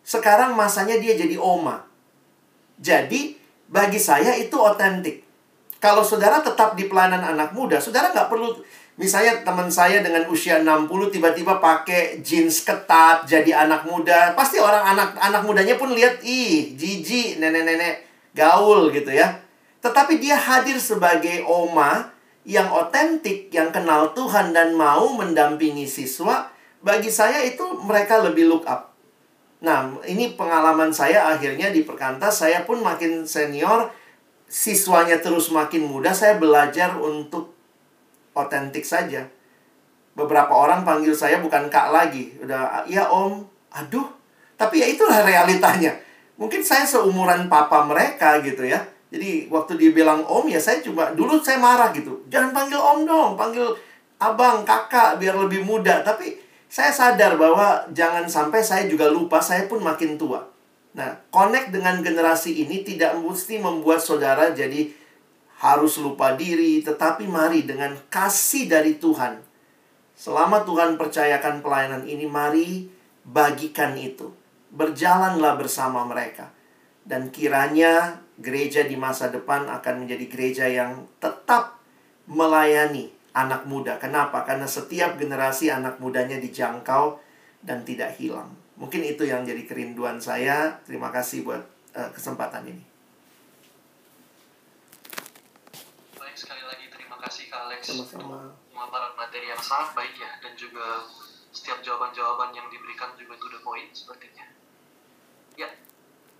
Sekarang masanya dia jadi oma." Jadi, bagi saya itu otentik. Kalau saudara tetap di pelayanan anak muda, saudara nggak perlu Misalnya teman saya dengan usia 60 tiba-tiba pakai jeans ketat jadi anak muda, pasti orang anak anak mudanya pun lihat ih, jijik, nenek-nenek gaul gitu ya. Tetapi dia hadir sebagai oma yang otentik, yang kenal Tuhan dan mau mendampingi siswa, bagi saya itu mereka lebih look up. Nah, ini pengalaman saya akhirnya di perkantas, saya pun makin senior, siswanya terus makin muda, saya belajar untuk otentik saja. Beberapa orang panggil saya bukan kak lagi. Udah, ya om, aduh. Tapi ya itulah realitanya. Mungkin saya seumuran papa mereka gitu ya. Jadi waktu dia bilang om ya saya cuma dulu saya marah gitu. Jangan panggil om dong, panggil abang, kakak biar lebih muda. Tapi saya sadar bahwa jangan sampai saya juga lupa saya pun makin tua. Nah, connect dengan generasi ini tidak mesti membuat saudara jadi harus lupa diri, tetapi mari dengan kasih dari Tuhan. Selama Tuhan percayakan pelayanan ini, mari bagikan itu. Berjalanlah bersama mereka. Dan kiranya gereja di masa depan akan menjadi gereja yang tetap melayani anak muda. Kenapa? Karena setiap generasi anak mudanya dijangkau dan tidak hilang. Mungkin itu yang jadi kerinduan saya. Terima kasih buat uh, kesempatan ini. Baik, sekali lagi terima kasih Kak Alex Sama-sama. untuk pemaparan materi yang sangat baik ya dan juga setiap jawaban-jawaban yang diberikan juga to the point sepertinya. Ya,